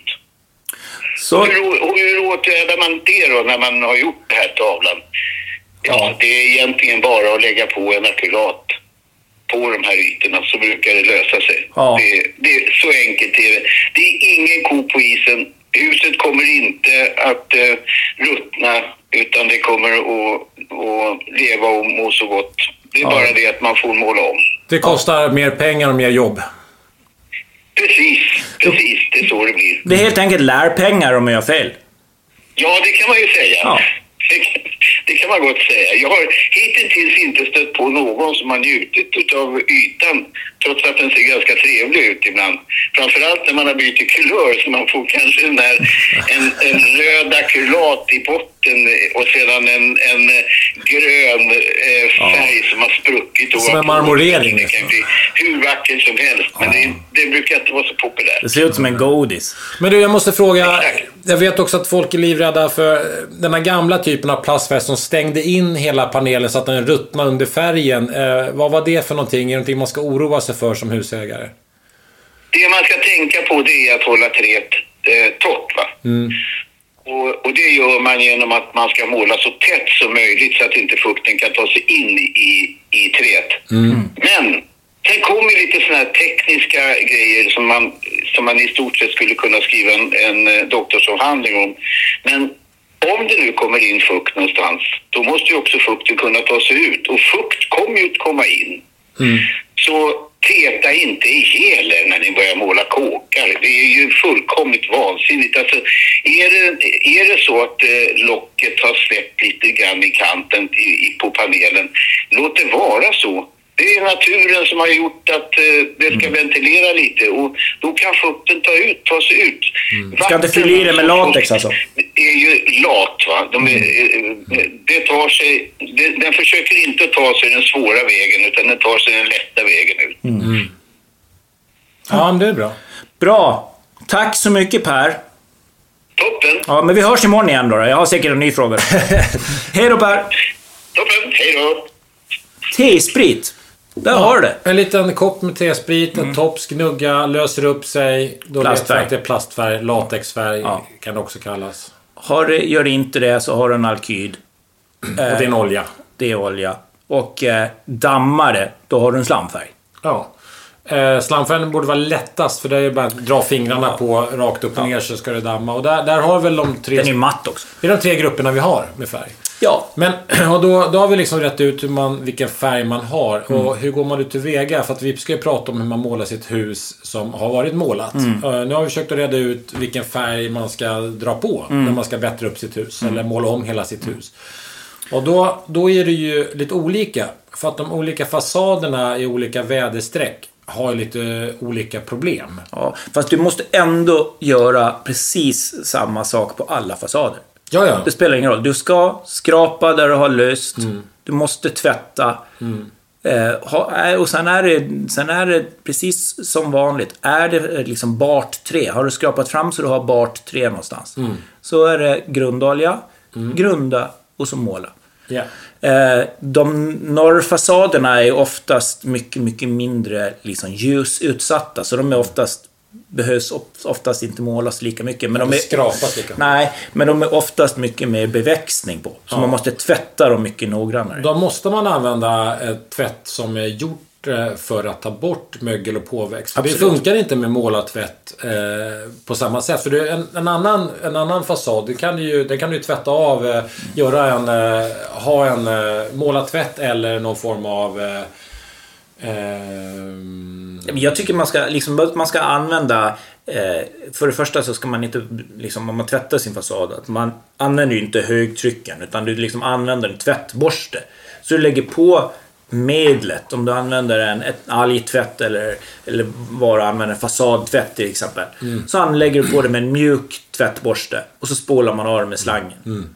[SPEAKER 1] Så,
[SPEAKER 3] Hur, hur åtgärdar man det då när man har gjort den här tavlan? Ja, det är egentligen bara att lägga på en akrylat på de här ytorna så brukar det lösa sig.
[SPEAKER 1] Ja.
[SPEAKER 3] Det, det, så enkelt är det. Det är ingen ko på isen. Huset kommer inte att eh, ruttna utan det kommer att, att leva och må så gott. Det är
[SPEAKER 1] Ja.
[SPEAKER 3] bara det att man får måla om.
[SPEAKER 2] Det kostar mer pengar och mer jobb.
[SPEAKER 3] Precis, precis. Det är så det blir.
[SPEAKER 1] det är helt enkelt lärpengar om jag gör fel.
[SPEAKER 3] Ja, det kan man ju säga.
[SPEAKER 1] Ja. <laughs>
[SPEAKER 3] Det, kan, man gott säga. Jag har hittills inte stött på någon som har njutit av ytan trots att den ser ganska trevlig ut ibland. Framförallt när man har bytt kulör så man får kanske den där, en, en röd akrylat i botten och sedan en, en grön eh, färg som har spruckit.
[SPEAKER 2] Som en marmorering,
[SPEAKER 3] Det kan bli hur vackert som helst men det, det brukar inte vara så populärt.
[SPEAKER 1] Det ser ut som en godis.
[SPEAKER 2] Men du, jag måste fråga.
[SPEAKER 3] Exakt.
[SPEAKER 2] Jag vet också att folk är livrädda för den här gamla typen av plastväst som stängde in hela panelen så att den ruttnade under färgen. Eh, vad var det för någonting? Är det någonting man ska oroa sig för som husägare?
[SPEAKER 3] Det man ska tänka på det är att hålla träet eh, torrt. Va? Och, och det gör man genom att man ska måla så tätt som möjligt så att inte fukten kan ta sig in i, i träet. Men sen kommer lite sådana här tekniska grejer som man, som man i stort sett skulle kunna skriva en, en eh, doktorsavhandling om. Men om det nu kommer in fukt någonstans, då måste ju också fukten kunna ta sig ut. Och fukt kommer ju att komma in. Så täta inte ihjäl er när ni börjar måla kåkar. Det är ju fullkomligt vansinnigt. Alltså, är, det, är det så att eh, locket har släppt lite grann i kanten i, i, på panelen, låt det vara så. Det är naturen som har gjort att eh, det ska ventilera lite och då kan fukten ta, ut, ta sig ut.
[SPEAKER 1] Ska inte fylla i det med latex, alltså?
[SPEAKER 3] Det är ju lat va. De är, eh, det tar sig, det, den försöker inte ta sig den svåra vägen utan den tar sig den lätta vägen ut.
[SPEAKER 2] Ja, men det är bra.
[SPEAKER 1] Bra. Tack så mycket Per.
[SPEAKER 3] Toppen!
[SPEAKER 1] Ja, men vi hörs imorgon igen då. då. Jag har säkert en ny fråga. <laughs> Hej då Per.
[SPEAKER 3] Toppen! Hej då!
[SPEAKER 1] T-sprit. Där har du det.
[SPEAKER 2] En liten kopp med T-sprit, en tops, gnugga, löser upp sig. Då vet
[SPEAKER 1] Plastfärg.
[SPEAKER 2] vi att det är plastfärg. Latexfärg
[SPEAKER 1] Ja.
[SPEAKER 2] kan det också kallas.
[SPEAKER 1] Har det, gör det inte det så har du en alkyd.
[SPEAKER 2] Och det är en olja.
[SPEAKER 1] Det är olja. Och eh, dammar det, då har du en slamfärg.
[SPEAKER 2] Ja. Eh, slamfärgen borde vara lättast för det är ju bara att dra fingrarna på rakt upp och ner så ska det damma. Och där, där har väl de tre...
[SPEAKER 1] Den är matt också.
[SPEAKER 2] Det är de tre grupperna vi har med färg.
[SPEAKER 1] Ja.
[SPEAKER 2] Men <clears throat> och då, då har vi liksom rätt ut hur man, vilken färg man har.
[SPEAKER 1] Mm.
[SPEAKER 2] Och hur går man ut tillväga? För att vi ska ju prata om hur man målar sitt hus som har varit målat.
[SPEAKER 1] Mm.
[SPEAKER 2] Eh, nu har vi försökt att reda ut vilken färg man ska dra på
[SPEAKER 1] Mm.
[SPEAKER 2] när man ska bättra upp sitt hus. Eller måla om hela sitt hus. Och då, då är det ju lite olika. För att de olika fasaderna i olika väderstreck har lite olika problem.
[SPEAKER 1] ja. Fast du måste ändå göra precis samma sak på alla fasader.
[SPEAKER 2] Ja, ja.
[SPEAKER 1] Det spelar ingen roll. Du ska skrapa där du har löst. Du måste tvätta. Eh, ha, eh, och sen är, det, sen är det precis som vanligt. Är det eh, liksom bart trä, har du skrapat fram så du har bart trä någonstans. Så är det grundolja, grunda och så måla.
[SPEAKER 2] Ja.
[SPEAKER 1] Eh, de norrfasaderna är oftast mycket, mycket mindre liksom, ljusutsatta. Så de är oftast, behövs of- oftast inte målas lika mycket. Men de är,
[SPEAKER 2] skrapas lika.
[SPEAKER 1] Nej, men de är oftast mycket mer beväxtning på. Så man måste tvätta dem mycket noggrannare.
[SPEAKER 2] Då måste man använda ett tvätt som är gjort eh, för att ta bort mögel och påväxt. För det
[SPEAKER 1] Absolut.
[SPEAKER 2] funkar inte med målartvätt eh, på samma sätt. För det är en, en, annan, en annan fasad, det kan du ju, den kan du tvätta av, eh, göra en, eh, ha en eh, målartvätt eller någon form av eh,
[SPEAKER 1] Men Jag tycker man ska, liksom, man ska använda... Eh, för det första så ska man inte, liksom, om man tvättar sin fasad, att man använder ju inte högtrycken utan du liksom använder en tvättborste. Så du lägger på medlet, om du använder en algtvätt eller, eller vad du använder, fasadtvätt till exempel. Så anlägger du på det med en mjuk tvättborste och så spolar man av det med slangen.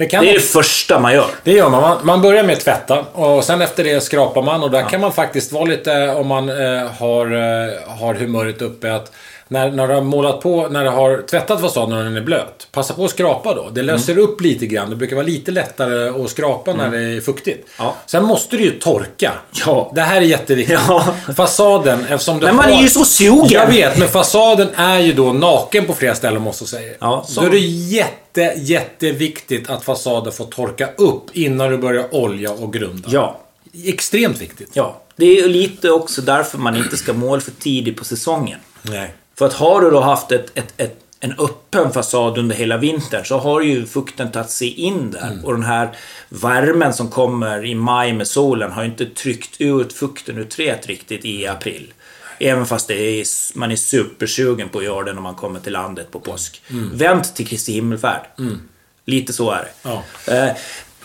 [SPEAKER 2] Det, kan
[SPEAKER 1] Det är det första man gör.
[SPEAKER 2] Det gör man. man. Man börjar med att tvätta och sen efter det skrapar man och där kan man faktiskt vara lite, om man eh, har, eh, har humöret uppe, att när, när du har målat på, när du har tvättat fasaden och den är blöt, passa på att skrapa då. Det löser upp lite grann. Det brukar vara lite lättare att skrapa när det är fuktigt.
[SPEAKER 1] Ja.
[SPEAKER 2] Sen måste du ju torka.
[SPEAKER 1] Ja.
[SPEAKER 2] Det här är jätteviktigt.
[SPEAKER 1] Ja.
[SPEAKER 2] Fasaden, eftersom du
[SPEAKER 1] Men man
[SPEAKER 2] har...
[SPEAKER 1] är ju så sugen!
[SPEAKER 2] Jag vet, men fasaden är ju då naken på flera ställen måste jag säga.
[SPEAKER 1] Ja,
[SPEAKER 2] så då är det jätte, jätteviktigt att fasaden får torka upp innan du börjar olja och grunda.
[SPEAKER 1] Ja.
[SPEAKER 2] Extremt viktigt.
[SPEAKER 1] Ja, det är lite också därför man inte ska måla för tidigt på säsongen.
[SPEAKER 2] Nej.
[SPEAKER 1] För att har du då haft ett, ett, ett, en öppen fasad under hela vintern så har ju fukten tagit sig in där. Och den här värmen som kommer i maj med solen har ju inte tryckt ut fukten ur träet riktigt i april. Även fast det är, man är supersugen på att göra det när man kommer till landet på påsk. Vänt till Kristi himmelfärd. Lite så är det.
[SPEAKER 2] Ja.
[SPEAKER 1] Eh,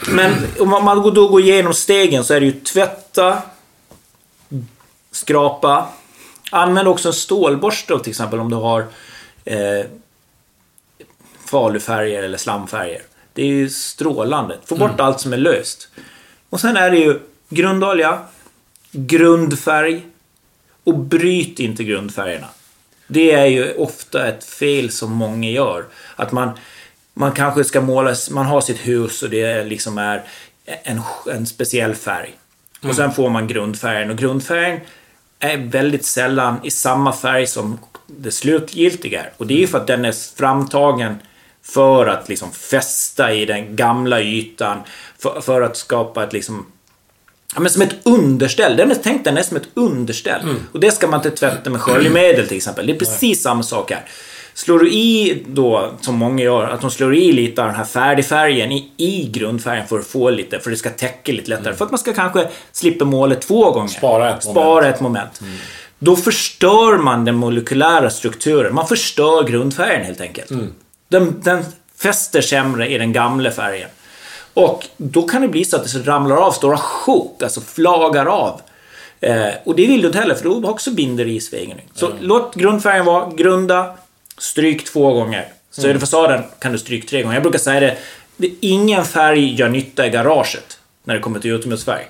[SPEAKER 1] Men om man- man då går igenom stegen så är det ju tvätta, skrapa. Använd också en stålborste till exempel om du har eh, falufärger eller slamfärger. Det är ju strålande. Få bort allt som är löst. Och sen är det ju grundolja, grundfärg och bryt inte grundfärgerna. Det är ju ofta ett fel som många gör. Att man, man kanske ska måla, man har sitt hus och det liksom är en, en speciell färg. Och sen får man grundfärgen och grundfärgen är väldigt sällan i samma färg som det slutgiltiga är. Och det är ju för att den är framtagen för att liksom fästa i den gamla ytan. För, för att skapa ett liksom Ja, men som ett underställ. Den är tänkt den är som ett underställ. Och det ska man inte tvätta med sköljmedel till exempel. Det är precis samma sak här. Slår du i då, som många gör, att de slår i lite av den här färdigfärgen i, i grundfärgen för att få lite, för det ska täcka lite lättare. För att man ska kanske slippa målet två gånger.
[SPEAKER 2] Spara ett
[SPEAKER 1] Spara
[SPEAKER 2] moment.
[SPEAKER 1] ett moment. Då förstör man den molekylära strukturen. Man förstör grundfärgen helt enkelt. Den, den fäster sämre i den gamla färgen. Och då kan det bli så att det ramlar av stora sjok, alltså flagar av. Eh, och det vill du inte heller, för då också binder i isvägen. Så låt grundfärgen vara, grunda, stryk två gånger. Så är det fasaden kan du stryka tre gånger. Jag brukar säga det, det ingen färg gör nytta i garaget när det kommer till utomhusfärg.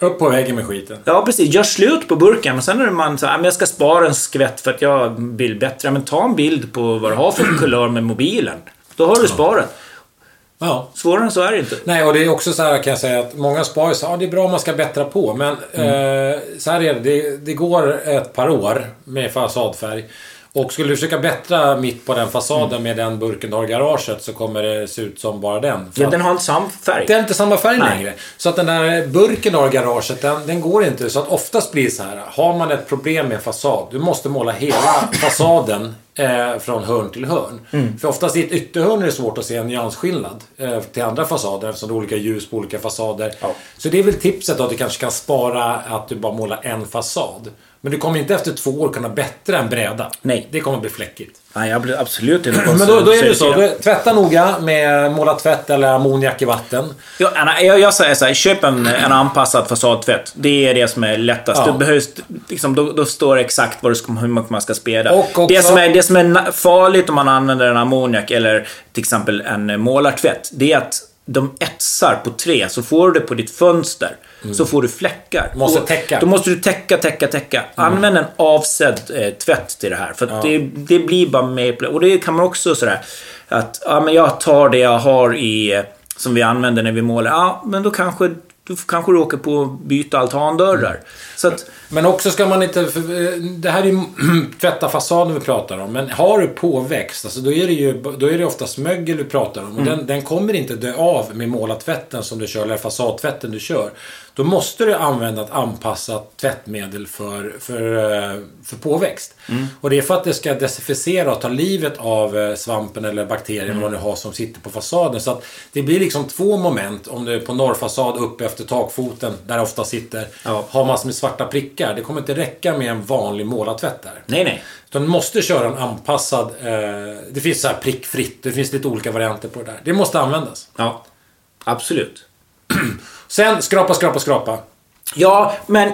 [SPEAKER 2] Upp på väggen med skiten.
[SPEAKER 1] Ja, precis. Gör slut på burken. Men sen är man så här, "Ah, men jag ska spara en skvätt för att jag vill bättre. Men ta en bild på vad du har för <clears throat> kulör med mobilen. Då har du sparat.
[SPEAKER 2] Ja.
[SPEAKER 1] Svårare än så är det inte.
[SPEAKER 2] Nej, och det är också så här kan jag säga att många spar ju så ja det är bra om man ska bättra på. Men eh, så här är det, det. Det går ett par år med fasadfärg. Och skulle du försöka bättra mitt på den fasaden med den burken du har i garaget så kommer det se ut som bara den. För
[SPEAKER 1] Ja, den har inte samma färg.
[SPEAKER 2] det är inte samma färg
[SPEAKER 1] Nej.
[SPEAKER 2] längre. Så att den där burken du har i garaget, den, den går inte. Så att oftast blir det så här. Har man ett problem med fasad, du måste måla hela <laughs> fasaden eh, från hörn till hörn.
[SPEAKER 1] Mm.
[SPEAKER 2] För oftast i ett ytterhörn är det svårt att se en nyansskillnad eh, till andra fasader eftersom det är olika ljus på olika fasader.
[SPEAKER 1] Ja.
[SPEAKER 2] Så det är väl tipset då, att du kanske kan spara att du bara målar en fasad. Men du kommer inte efter två år kunna bättra en bräda.
[SPEAKER 1] Nej.
[SPEAKER 2] Det kommer bli fläckigt.
[SPEAKER 1] Nej, jag blir absolut inte <clears throat>
[SPEAKER 2] Men då, då är det så. Då, tvätta noga med måla tvätt eller ammoniak i vatten.
[SPEAKER 1] Ja, jag, jag säger så här, köp en, en anpassad fasadtvätt. Det är det som är lättast.
[SPEAKER 2] Ja.
[SPEAKER 1] Det behövs, liksom, då, då står det exakt vad det ska, hur mycket man ska speda.
[SPEAKER 2] Och också-
[SPEAKER 1] det, som är, det som är farligt om man använder en ammoniak eller till exempel en målartvätt, det är att de etsar på trä. Så får du det på ditt fönster, så får du fläckar.
[SPEAKER 2] Mm. Måste täcka. Mm.
[SPEAKER 1] Då måste du täcka, täcka, täcka. Använd en avsedd eh, tvätt till det här. För att det, det blir bara mer... Och det kan man också sådär att ja, men jag tar det jag har i som vi använder när vi målar. Ja, men då kanske du kanske du åker på att byta altandörrar. Så att,
[SPEAKER 2] Men också ska man inte... Eh, det här är ju <clears throat> tvätta fasaden vi pratar om. Men har du påväxt, alltså då är det ju då är det oftast mögel vi pratar om. Och den, den kommer inte dö av med målartvätten som du kör, eller fasadtvätten du kör. Då måste du använda ett anpassat tvättmedel för, för, eh, för påväxt. Och det är för att det ska desinficera och ta livet av eh, svampen eller bakterien vad du har som sitter på fasaden. Så att det blir liksom två moment om du är på norrfasad uppe efter takfoten, där det ofta sitter,
[SPEAKER 1] Ja.
[SPEAKER 2] har massor med svarta prickar. Det kommer inte räcka med en vanlig målartvätt där.
[SPEAKER 1] nej, nej.
[SPEAKER 2] Utan du måste köra en anpassad... Eh, det finns så här prickfritt, det finns lite olika varianter på det där. Det måste användas.
[SPEAKER 1] Ja, absolut. <clears throat>
[SPEAKER 2] Sen skrapa, skrapa, skrapa.
[SPEAKER 1] Ja, men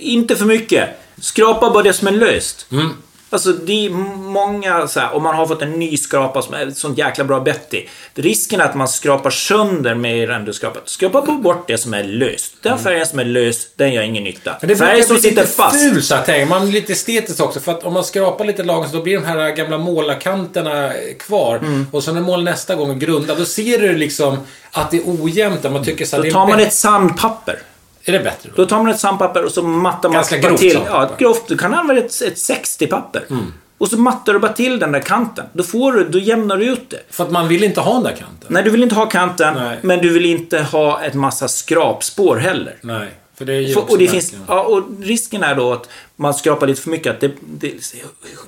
[SPEAKER 1] inte för mycket. Skrapa bara det som är löst.
[SPEAKER 2] Mm.
[SPEAKER 1] Alltså det är många så här, om man har fått en ny skrapa som är ett sånt jäkla bra Betty. Risken är att man skrapar sönder mer än du skrapat. Skrapa bort det som är löst. Den färgen som är lös, den gör ingen nytta.
[SPEAKER 2] Mm. Men det
[SPEAKER 1] Färg
[SPEAKER 2] brukar
[SPEAKER 1] som sitter
[SPEAKER 2] lite
[SPEAKER 1] fast.
[SPEAKER 2] fult så här, tänker man. blir lite estetiskt också. För att om man skrapar lite lagen så då blir de här gamla målarkanterna kvar.
[SPEAKER 1] Mm.
[SPEAKER 2] Och så när mål nästa gång och grundar, då ser du liksom att det är ojämnt. Man tycker så här,
[SPEAKER 1] Då
[SPEAKER 2] det är
[SPEAKER 1] tar man ett sandpapper.
[SPEAKER 2] Är det bättre då?
[SPEAKER 1] Då tar man ett sandpapper och så mattar man
[SPEAKER 2] Ganska grovt
[SPEAKER 1] till. Ja, grovt. Du kan använda ett, ett 60-papper.
[SPEAKER 2] Mm.
[SPEAKER 1] Och så mattar du bara till den där kanten. Då, får du, då jämnar du ut det.
[SPEAKER 2] För att man vill inte ha den där kanten.
[SPEAKER 1] Nej, du vill inte ha kanten,
[SPEAKER 2] Nej.
[SPEAKER 1] men du vill inte ha ett massa skrapspår heller.
[SPEAKER 2] Nej. För det är ju
[SPEAKER 1] För, och, det finns, ja, och risken är då att man skrapar lite för mycket, att det, det,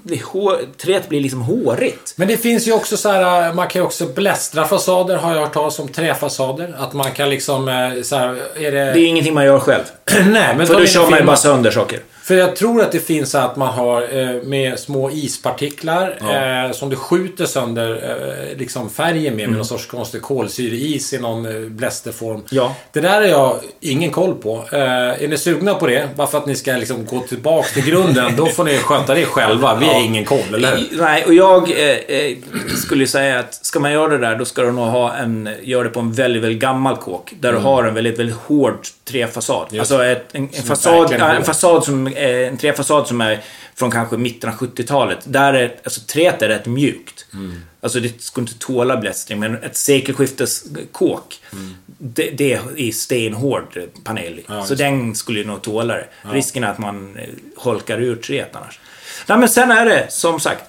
[SPEAKER 1] det, hår, träet blir liksom hårigt.
[SPEAKER 2] Men det finns ju också så här, man kan ju också blästra fasader har jag hört talas om. Träfasader. Att man kan liksom, eh, så här, är det...
[SPEAKER 1] Det är ingenting man gör själv. <clears throat>
[SPEAKER 2] Nej, men
[SPEAKER 1] För då kör man ju bara sönder saker.
[SPEAKER 2] För jag tror att det finns så att man har eh, med små ispartiklar
[SPEAKER 1] Ja.
[SPEAKER 2] eh, som du skjuter sönder eh, liksom färgen med,
[SPEAKER 1] Mm.
[SPEAKER 2] med någon sorts konstig kolsyreis i någon eh, blästerform.
[SPEAKER 1] Ja.
[SPEAKER 2] Det där har jag ingen koll på. Eh, är ni sugna på det? Bara för att ni ska liksom gå tillbaka till grunden, då får ni sköta det själva. Vi har ingen koll, eller hur?
[SPEAKER 1] Nej, och jag eh, eh, skulle säga att ska man göra det där, då ska du nog ha en, gör det på en väldigt, väldigt gammal kåk. Där du har en väldigt, väldigt hård träfasad. Alltså ett, en, en, fasad, ja, en, fasad som, eh, en träfasad som är från kanske mitten av 70-talet. Där är, alltså träet är rätt mjukt.
[SPEAKER 2] Mm.
[SPEAKER 1] Alltså det skulle inte tåla blästring, men ett sekelskifteskåk, det, det är stenhård panel.
[SPEAKER 2] Mm. Ja,
[SPEAKER 1] Så den skulle ju nog tåla det. Risken är att man eh, holkar ur träet annars. Nej, men sen är det, som sagt,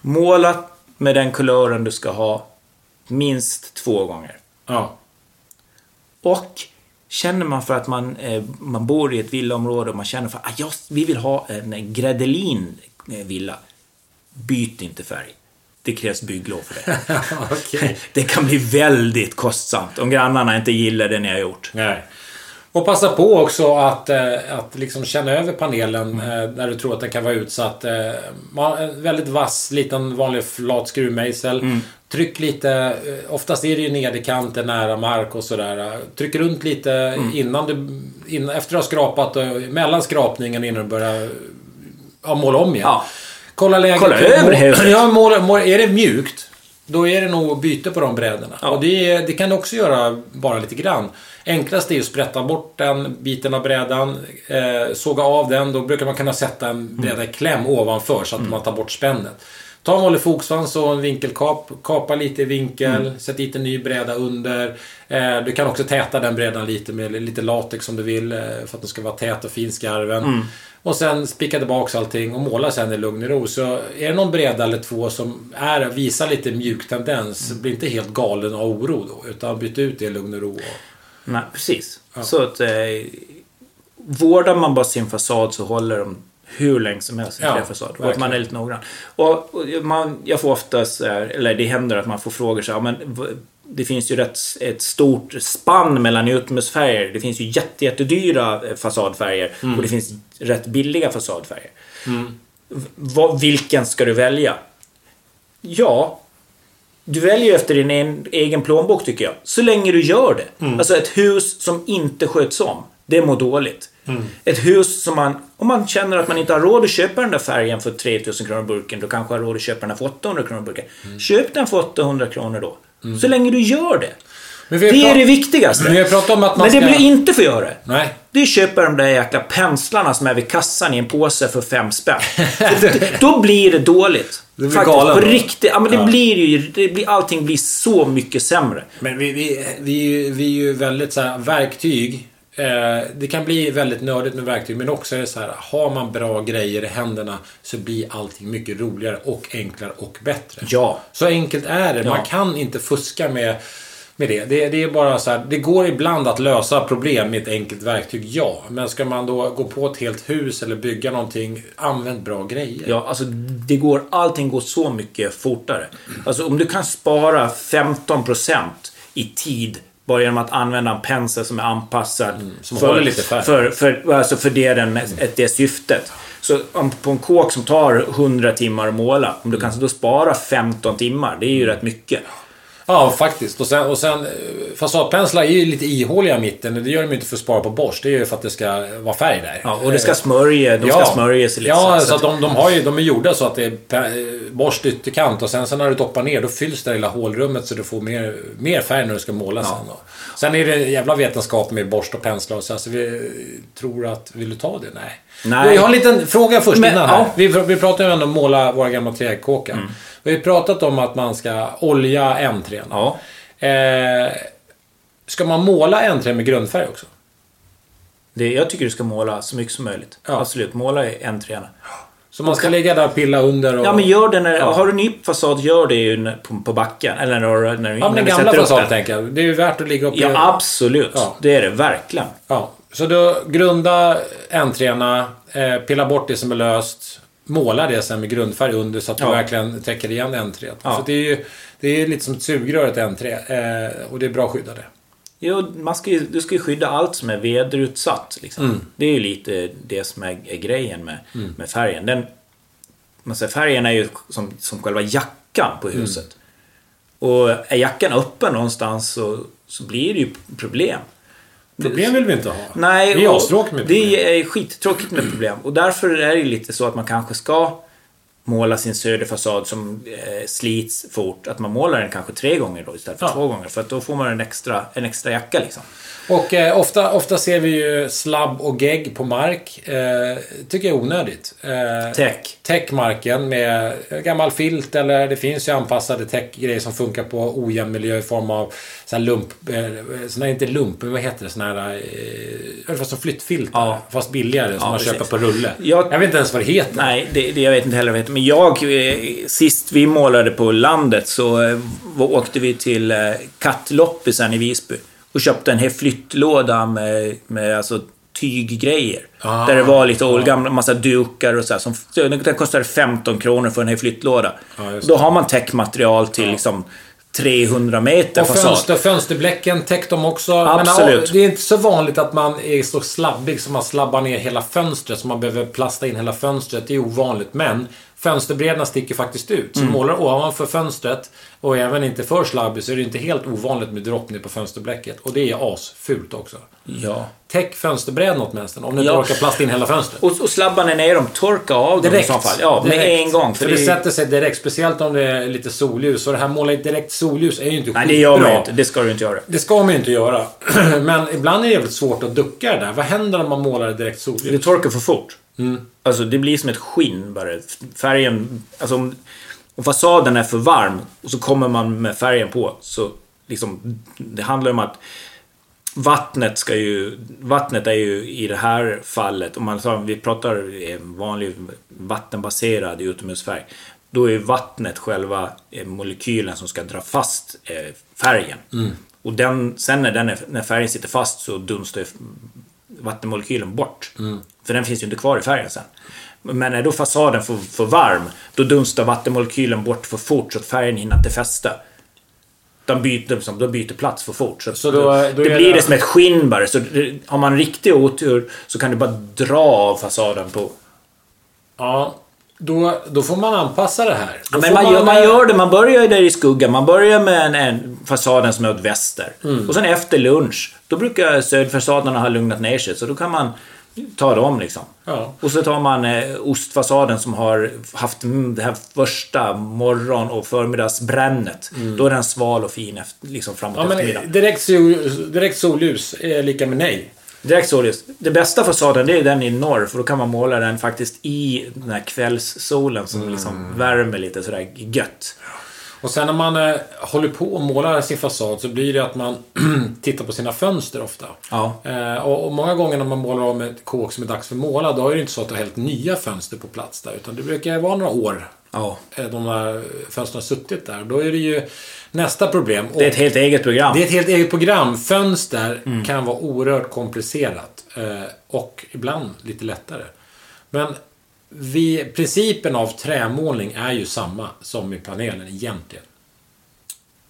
[SPEAKER 1] måla med den kulören du ska ha minst två gånger.
[SPEAKER 2] Ja.
[SPEAKER 1] Och känner man för att man, eh, man bor i ett villaområde och man känner för att ah, vi vill ha en Gredelin villa. Byt inte färg. Det krävs bygglov för det. <laughs> <laughs> Det kan bli väldigt kostsamt om grannarna inte gillar det ni har gjort.
[SPEAKER 2] Nej. Och passa på också att, eh, att liksom känna över panelen eh, där du tror att den kan vara utsatt. Eh, en väldigt vass, liten vanlig flat skruvmejsel. Tryck lite, eh, oftast är det ju nederkanten nära mark och sådär. Tryck runt lite innan du, innan, efter du har skrapat, mellan skrapningen innan du börjar ja, måla om igen.
[SPEAKER 1] Ja.
[SPEAKER 2] Kolla läget.
[SPEAKER 1] Kolla över huvudet. <clears throat>
[SPEAKER 2] Ja, måla, måla, är det mjukt, då är det nog byte på de brädorna.
[SPEAKER 1] Ja.
[SPEAKER 2] Och det, det kan du också göra bara lite grann. Enklast är att sprätta bort den biten av brädan, eh, såga av den. Då brukar man kunna sätta en bräda i kläm ovanför så att man tar bort spännet. Ta en vanlig fogsvans och en vinkelkap. Kapa lite i vinkel. Sätt dit en ny bräda under. Eh, du kan också täta den brädan lite med lite latex om du vill. Eh, för att den ska vara tät och fin skarven. Och sen spika tillbaka allting och måla sen i lugn och ro. Så är det någon bräda eller två som är, visar lite mjuk tendens. Bli inte helt galen av oro då. Utan byt ut det i lugn och ro.
[SPEAKER 1] Nej, precis. Så att eh, vårdar man bara sin fasad så håller de hur länge som helst,
[SPEAKER 2] Ja,
[SPEAKER 1] träfasad. Och att man är lite noggrann. Och, och man, jag får ofta så här, eller det händer att man får frågor så här, men det finns ju rätt, ett stort spann mellan utomhusfärger. Det finns ju jätte, jättedyra eh, fasadfärger
[SPEAKER 2] Mm.
[SPEAKER 1] och det finns rätt billiga fasadfärger. V- vad- vilken ska du välja? Ja, du väljer efter din en, egen plånbok tycker jag. Så länge du gör det.
[SPEAKER 2] Mm.
[SPEAKER 1] Alltså ett hus som inte sköts om, det mår dåligt.
[SPEAKER 2] Mm.
[SPEAKER 1] Ett hus som man, om man känner att man inte har råd att köpa den där färgen för 3000 kronor burken, då kanske har råd att köpa den för 800 kronor burken.
[SPEAKER 2] Mm.
[SPEAKER 1] Köp den för 800 kronor då. Så länge du gör det.
[SPEAKER 2] Men
[SPEAKER 1] Det är det viktigaste.
[SPEAKER 2] Vi pratat om att man
[SPEAKER 1] Men det
[SPEAKER 2] ska-
[SPEAKER 1] blir inte för att göra det.
[SPEAKER 2] Nej.
[SPEAKER 1] Det är att köpa de där jäkla penslarna som är vid kassan i en påse för fem spänn. <laughs> Då blir det dåligt.
[SPEAKER 2] Det blir
[SPEAKER 1] Faktiskt,
[SPEAKER 2] galen
[SPEAKER 1] på riktigt. Ja, men det
[SPEAKER 2] Ja.
[SPEAKER 1] blir ju... Det blir, allting blir så mycket sämre.
[SPEAKER 2] Men vi, vi, vi, är ju- vi är ju väldigt så här, verktyg. Eh, det kan bli väldigt nördigt med verktyg men också är det så här, har man bra grejer i händerna så blir allting mycket roligare och enklare och bättre.
[SPEAKER 1] Ja.
[SPEAKER 2] Så enkelt är det.
[SPEAKER 1] Ja.
[SPEAKER 2] Man kan inte fuska med, med det. det. Det är bara så här, det går ibland att lösa problem med ett enkelt verktyg, ja. Men ska man då gå på ett helt hus eller bygga någonting, använd bra grejer.
[SPEAKER 1] Ja, alltså det går, allting går så mycket fortare. Alltså om du kan spara 15% i tid bara genom att använda en pensel som är anpassad
[SPEAKER 2] Mm, som håller lite färg.
[SPEAKER 1] för, för, alltså för det, den, ett, det syftet. Så om, på en kåk som tar 100 timmar att måla, om du kan då spara 15 timmar, det är ju rätt mycket.
[SPEAKER 2] Ja, faktiskt. Och sen, och sen eh, fasadpenslar är ju lite ihåliga i mitten. Det gör de ju inte för att spara på borst. Det är ju för att det ska vara färg där.
[SPEAKER 1] Ja, och det ska smörja, de ska smörja sig lite.
[SPEAKER 2] Ja,
[SPEAKER 1] så,
[SPEAKER 2] så att de, de, har ju, de är gjorda så att det är eh, borst ytterkant och sen så när du doppar ner då fylls det lilla hålrummet så du får mer, mer färg när du ska måla sen. Då. Sen är det jävla vetenskap med borst och penslar och så. Alltså vi tror att... Vill du ta det? Nej.
[SPEAKER 1] Nej.
[SPEAKER 2] Jag har en liten fråga först
[SPEAKER 1] Men,
[SPEAKER 2] innan här.
[SPEAKER 1] ja. Mm.
[SPEAKER 2] Vi, vi pratar ju ändå om att måla våra gamla trädkåkar. Vi har ju pratat om att man ska olja entrén.
[SPEAKER 1] Ja.
[SPEAKER 2] Eh, ska man måla entrén med grundfärg också?
[SPEAKER 1] Det, jag tycker du ska måla så mycket som möjligt.
[SPEAKER 2] Ja.
[SPEAKER 1] Absolut, måla i entréerna.
[SPEAKER 2] Så man ska ligga där och pilla under och...
[SPEAKER 1] Ja, men gör det när...
[SPEAKER 2] Ja.
[SPEAKER 1] Har du ny fasad, gör det ju på, på backen. Eller när, du- när, du-
[SPEAKER 2] Ja, men
[SPEAKER 1] när du
[SPEAKER 2] gamla
[SPEAKER 1] den.
[SPEAKER 2] tänker jag. Det är ju värt att ligga och...
[SPEAKER 1] Ja, absolut.
[SPEAKER 2] Ja.
[SPEAKER 1] Det är det verkligen.
[SPEAKER 2] Ja, så då grunda entréna, eh, pilla bort det som är löst, måla det sen med grundfärg under så att du
[SPEAKER 1] Ja.
[SPEAKER 2] verkligen täcker igen entrén.
[SPEAKER 1] Ja.
[SPEAKER 2] För det är ju det är lite som ett sugrör ett entré eh, och det är bra skyddade.
[SPEAKER 1] Jo, man ska ju, du ska ju skydda allt som är väderutsatt. Liksom.
[SPEAKER 2] Mm.
[SPEAKER 1] Det är ju lite det som är, är grejen med, med färgen. Den, man säger, färgen är ju som, som själva jackan på
[SPEAKER 2] Mm.
[SPEAKER 1] huset. Och är jackan öppen någonstans så, så blir det ju problem.
[SPEAKER 2] Problem vill vi inte ha.
[SPEAKER 1] Nej,
[SPEAKER 2] det är astråkigt med problem.
[SPEAKER 1] Det är skittråkigt med problem. Och därför är det lite så att man kanske ska måla sin söderfasad som eh, slits fort. Att man målar den kanske tre gånger då istället för
[SPEAKER 2] Ja.
[SPEAKER 1] två gånger. För att då får man en extra, en extra jacka liksom.
[SPEAKER 2] Och eh, ofta, ofta ser vi ju slabb och gegg på mark. Eh, tycker jag är onödigt. Eh,
[SPEAKER 1] Täck.
[SPEAKER 2] Täck marken med gammal filt eller det finns ju anpassade täckgrejer som funkar på ojämn miljö i form av sån här lump... Eh, sån här, inte lump, men vad heter det? Sån här... Eh, ungefär som flyttfilt.
[SPEAKER 1] Ja.
[SPEAKER 2] Fast billigare som
[SPEAKER 1] Ja,
[SPEAKER 2] man
[SPEAKER 1] precis.
[SPEAKER 2] köper på rulle.
[SPEAKER 1] Jag-
[SPEAKER 2] Jag vet inte ens vad det heter.
[SPEAKER 1] Nej, det, det, jag vet inte heller vad det heter. Men jag, eh, sist vi målade på landet så eh, åkte vi till eh, kattloppisen i Visby. Och köpte en flyttlåda med, med alltså, tyggrejer.
[SPEAKER 2] Ah,
[SPEAKER 1] där det var lite oldgamla, massa dukar och så här. Som, så den kostade 15 kronor för en flyttlåda.
[SPEAKER 2] Just
[SPEAKER 1] Då har man täckmaterial till liksom 300 meter
[SPEAKER 2] Och
[SPEAKER 1] fasad.
[SPEAKER 2] fönster, fönsterbläcken, täck dem också.
[SPEAKER 1] Absolut.
[SPEAKER 2] Men, det är inte så vanligt att man är så slabbig som man slabbar ner hela fönstret. Så man behöver plasta in hela fönstret. Det är ovanligt. Men fönsterbredderna sticker faktiskt ut.
[SPEAKER 1] Mm.
[SPEAKER 2] Så målar du ovanför fönstret och även inte för slabbig så är det inte helt ovanligt med droppning på fönsterblecket. Och det är asfult också.
[SPEAKER 1] Ja.
[SPEAKER 2] Täck fönsterbrädan åtminstone om du inte
[SPEAKER 1] Ja.
[SPEAKER 2] orkar plasta in hela fönstret.
[SPEAKER 1] Och, och slabbar ni ner dem, torka av dem i
[SPEAKER 2] Direkt.
[SPEAKER 1] så fall. Ja, med
[SPEAKER 2] Direkt.
[SPEAKER 1] en gång.
[SPEAKER 2] För,
[SPEAKER 1] För
[SPEAKER 2] det,
[SPEAKER 1] det,
[SPEAKER 2] sätter sig direkt. Speciellt om det är lite solljus. Och det här måla i direkt solljus är ju inte
[SPEAKER 1] nej, det gör man
[SPEAKER 2] skitbra.
[SPEAKER 1] inte. Det ska du inte göra.
[SPEAKER 2] Det ska man ju inte göra. <clears throat> Men ibland är det jävligt svårt att ducka det där. Vad händer om man målar i direkt
[SPEAKER 1] Det
[SPEAKER 2] solljus?
[SPEAKER 1] torkar för fort.
[SPEAKER 2] Mm.
[SPEAKER 1] Alltså det blir som ett skinn bara. Färgen, alltså om, Om fasaden är för varm och så kommer man med färgen på så liksom, det handlar om att vattnet ska ju, vattnet är ju i det här fallet, om man sa, vi pratar vanlig vattenbaserad utomhusfärg, då är vattnet själva eh, molekylen som ska dra fast eh, färgen. Och den, sen när, den är, när färgen sitter fast så dunstar vattenmolekylen bort. För den finns ju inte kvar i färgen sen. Men när då fasaden får, får varm, då dunstar vattenmolekylen bort för fort så att färgen hinner inte fästa. De byter, liksom, de byter plats för fort. Så,
[SPEAKER 2] Så då-
[SPEAKER 1] det,
[SPEAKER 2] då
[SPEAKER 1] det
[SPEAKER 2] är
[SPEAKER 1] blir
[SPEAKER 2] det-
[SPEAKER 1] det som ett skinn bara. Så det, har man riktig otur så kan du bara dra av fasaden på.
[SPEAKER 2] Ja, då, då får man anpassa det här. Då
[SPEAKER 1] Men
[SPEAKER 2] får
[SPEAKER 1] man, gör, man gör det, man börjar ju där i skuggan. Man börjar med en, en fasaden som är åt väster.
[SPEAKER 2] Mm.
[SPEAKER 1] Och sen efter lunch, då brukar söderfasaderna ha lugnat ner sig. Så då kan man ta dem liksom.
[SPEAKER 2] Ja.
[SPEAKER 1] Och så tar man eh, ostfasaden som har haft mm, det här första morgon och förmiddagsbrännet. Då är den sval och fin efter, liksom framåt
[SPEAKER 2] Mm. Ja, men
[SPEAKER 1] eftermiddagen.
[SPEAKER 2] direkt, sol, direkt solljus är lika med nej.
[SPEAKER 1] Direkt således. Det bästa fasaden det är den i norr för då kan man måla den faktiskt i den här kvällssolen som
[SPEAKER 2] Mm.
[SPEAKER 1] liksom värmer lite sådär gött.
[SPEAKER 2] Och sen när man eh, håller på och målar sin fasad så blir det att man <clears throat> tittar på sina fönster ofta.
[SPEAKER 1] Ja.
[SPEAKER 2] Eh, och, och många gånger när man målar om ett kåk som är dags för måla, då är det inte så att du har helt nya fönster på plats där. Utan det brukar vara några år
[SPEAKER 1] Ja.
[SPEAKER 2] eh, de här fönstren har suttit där. Då är det ju nästa problem.
[SPEAKER 1] Det är ett helt eget program.
[SPEAKER 2] Det är ett helt eget program. Fönster
[SPEAKER 1] Mm.
[SPEAKER 2] kan vara oerhört komplicerat. Eh, och ibland lite lättare. Men vi, principen av trämålning är ju samma som i panelen egentligen.